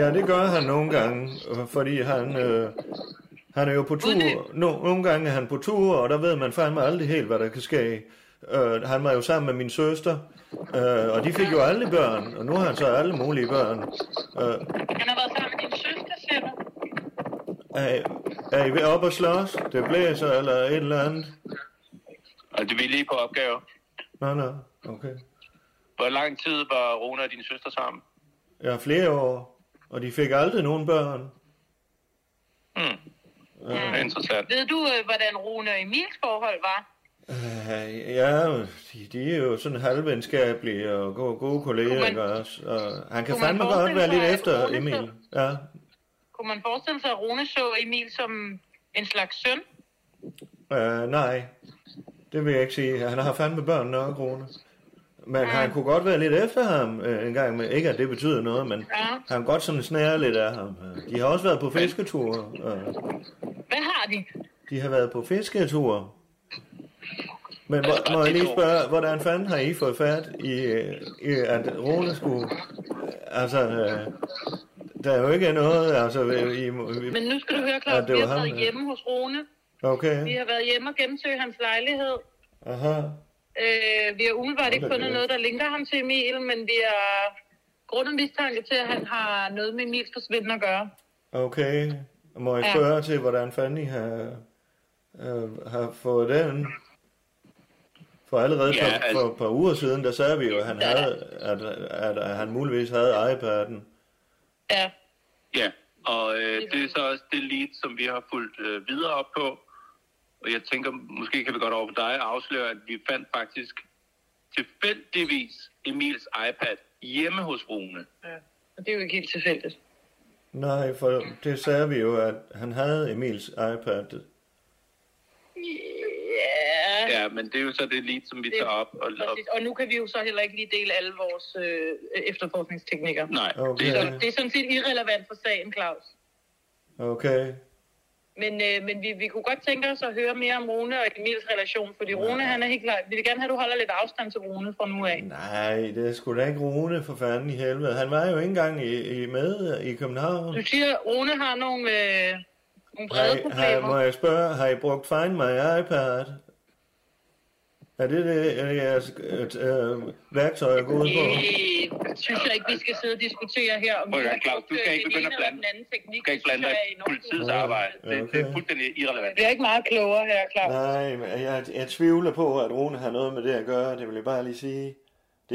ja, det gør han nogle gange, øh, fordi han, øh, han er jo på tur. No, nogle gange er han på tur, og der ved man fandme aldrig helt, hvad der kan ske. Øh, han var jo sammen med min søster, øh, og de fik jo alle børn, og nu har han så alle mulige børn. Øh, Han har været sammen med din søster, siger du? er, er I ved op og slås? Det blæser eller et eller andet? Og det er vi lige på opgave. Nå, nå, okay. Hvor lang tid var Rune og din søster sammen? Jeg har flere år. og de fik aldrig nogen børn. Mm. Ja. Interessant. Ved du, øh, hvordan Rune og Emils forhold var? Øh, ja, de, de er jo sådan halvvenskabelige og gode, gode kolleger, ikke også? Og han kan fandme godt være lidt efter Rune Emil. så- Ja. Kunne man forestille sig, at Rune så Emil som en slags søn? Uh, nej, det vil jeg ikke sige. Han har fandme børn nok, Rune. Men han kunne godt være lidt efter ham øh, en gang med. Ikke at det betyder noget, men Ja. han godt sådan snære lidt af ham. Øh, De har også været på fisketure. Øh, Hvad har de? De har været på fisketure. Men må, må jeg lige spørge, hvordan fanden har I fået fat i, i at Rune skulle... Altså, øh, der er jo ikke noget, altså... I, I, Men nu skal du høre, Ja, Claus, det vi har ham, været ja. hjemme hos Rune. Okay, Vi har været hjemme og gennemsøge hans lejlighed. aha. Øh, vi har umiddelbart ikke fundet noget, der linker ham til Emil, men vi har grundet mistanke til, at han har noget med Emils forsvinden at gøre. Okay. Må jeg Ja. spørge til, hvordan fanden I har, øh, har fået den? For allerede for, Ja, ja, altså... for et par uger siden, der sagde vi jo, at han, havde, at, at, at han muligvis havde iPad'en. Ja. Ja, og øh, det er så også det lead, som vi har fulgt øh, videre op på. Og jeg tænker, måske kan vi godt over for dig afsløre, at vi fandt faktisk tilfældigvis Emils iPad hjemme hos Rune. ja. Og det er jo ikke helt tilfældigt. Nej, for det sagde vi jo, at han havde Emils iPad. Ja. Ja, men det er jo så det lead, som vi Det- tager op. Og, og, Præcis. Og nu kan vi jo så heller ikke lige dele alle vores øh, efterforskningsteknikker. nej, Okay. det er det er sådan set irrelevant for sagen, Claus. Okay. Men, øh, men vi, vi kunne godt tænke os at høre mere om Rune og Emils relation, fordi Rune, han er helt klar. Vi vil gerne have, at du holder lidt afstand til Rune fra nu af. Nej, det er sgu da ikke Rune for fanden i helvede. Han var jo ikke engang i, i med i København. Du siger, at Rune har nogle, øh, nogle brede Har, har, må problemer. jeg spørge, har I brugt Find My iPad? Er det det, er jeres øh, øh, værktøj at gå ud på? Det synes jeg ikke, vi skal sidde og diskutere her. Om har Claus, du skal øh, ikke begynde at blande- den anden teknik. du kan ikke blande dig Det er politiets arbejde. Det, det er okay. fuldstændig irrelevant. Vi er ikke meget klogere her, Claus. Nej, men jeg, jeg tvivler på, at Rune har noget med det at gøre. Det vil jeg bare lige sige. Det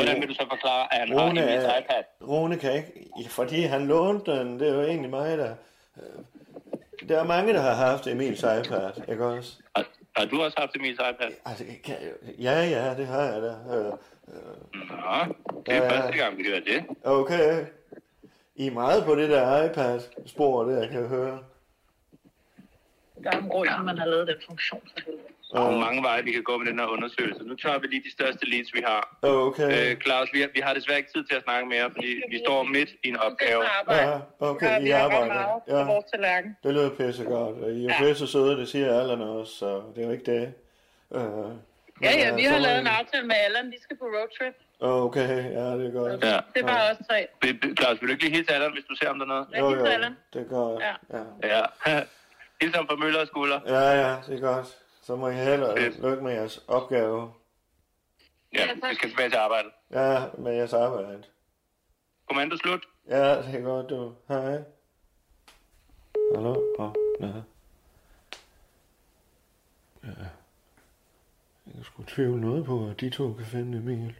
Hvordan vil du så forklare, at han har Rune Emils er- iPad? Rune kan ikke, fordi han lånte den. Det er jo egentlig mig, der... øh, Der er mange, der har haft Emils iPad, ikke også? Har, har du også haft Emils iPad? Altså, kan, ja, ja, det har jeg da. Øh, Nå, det er Ja, første gang, vi hører det. Okay. I er meget på det der iPad-spor, der jeg kan høre. Der er en grund, at man har lavet den funktion. for helvede. Der er mange veje, vi kan gå med den her undersøgelse. Nu tager vi lige de største leads, vi har. Okay. Øh, Claus, vi har, vi har desværre ikke tid til at snakke mere, fordi vi står midt i en opgave. Ja, okay, Ja, I vi godt arbejder. meget Ja, vores tallerken. det lyder pissegodt. Og I er Ja. pisse søde, det siger Allan også, så det er jo ikke det. Uh, Ja, ja, vi har lavet en aftale med Allan. Vi skal på roadtrip. Okay, ja, det er godt. Ja. Det er bare os tre. Claus, vil du ikke lige hilse Allan, hvis du ser om der er noget? Jo, jo, det er godt. Ja. Ja. Ja. Hils ham fra Møller og Skulder. ja, ja, det er godt. Så må I hellere Fedt. lykke med jeres opgave. Ja, vi skal tilbage til arbejde. Ja, med jeres arbejde. Kommando slut. Ja, det er godt, du. Hej. Hallo? Åh, oh, ja. Ja. Jeg sgu tvivle noget på, at de to kan finde Emil.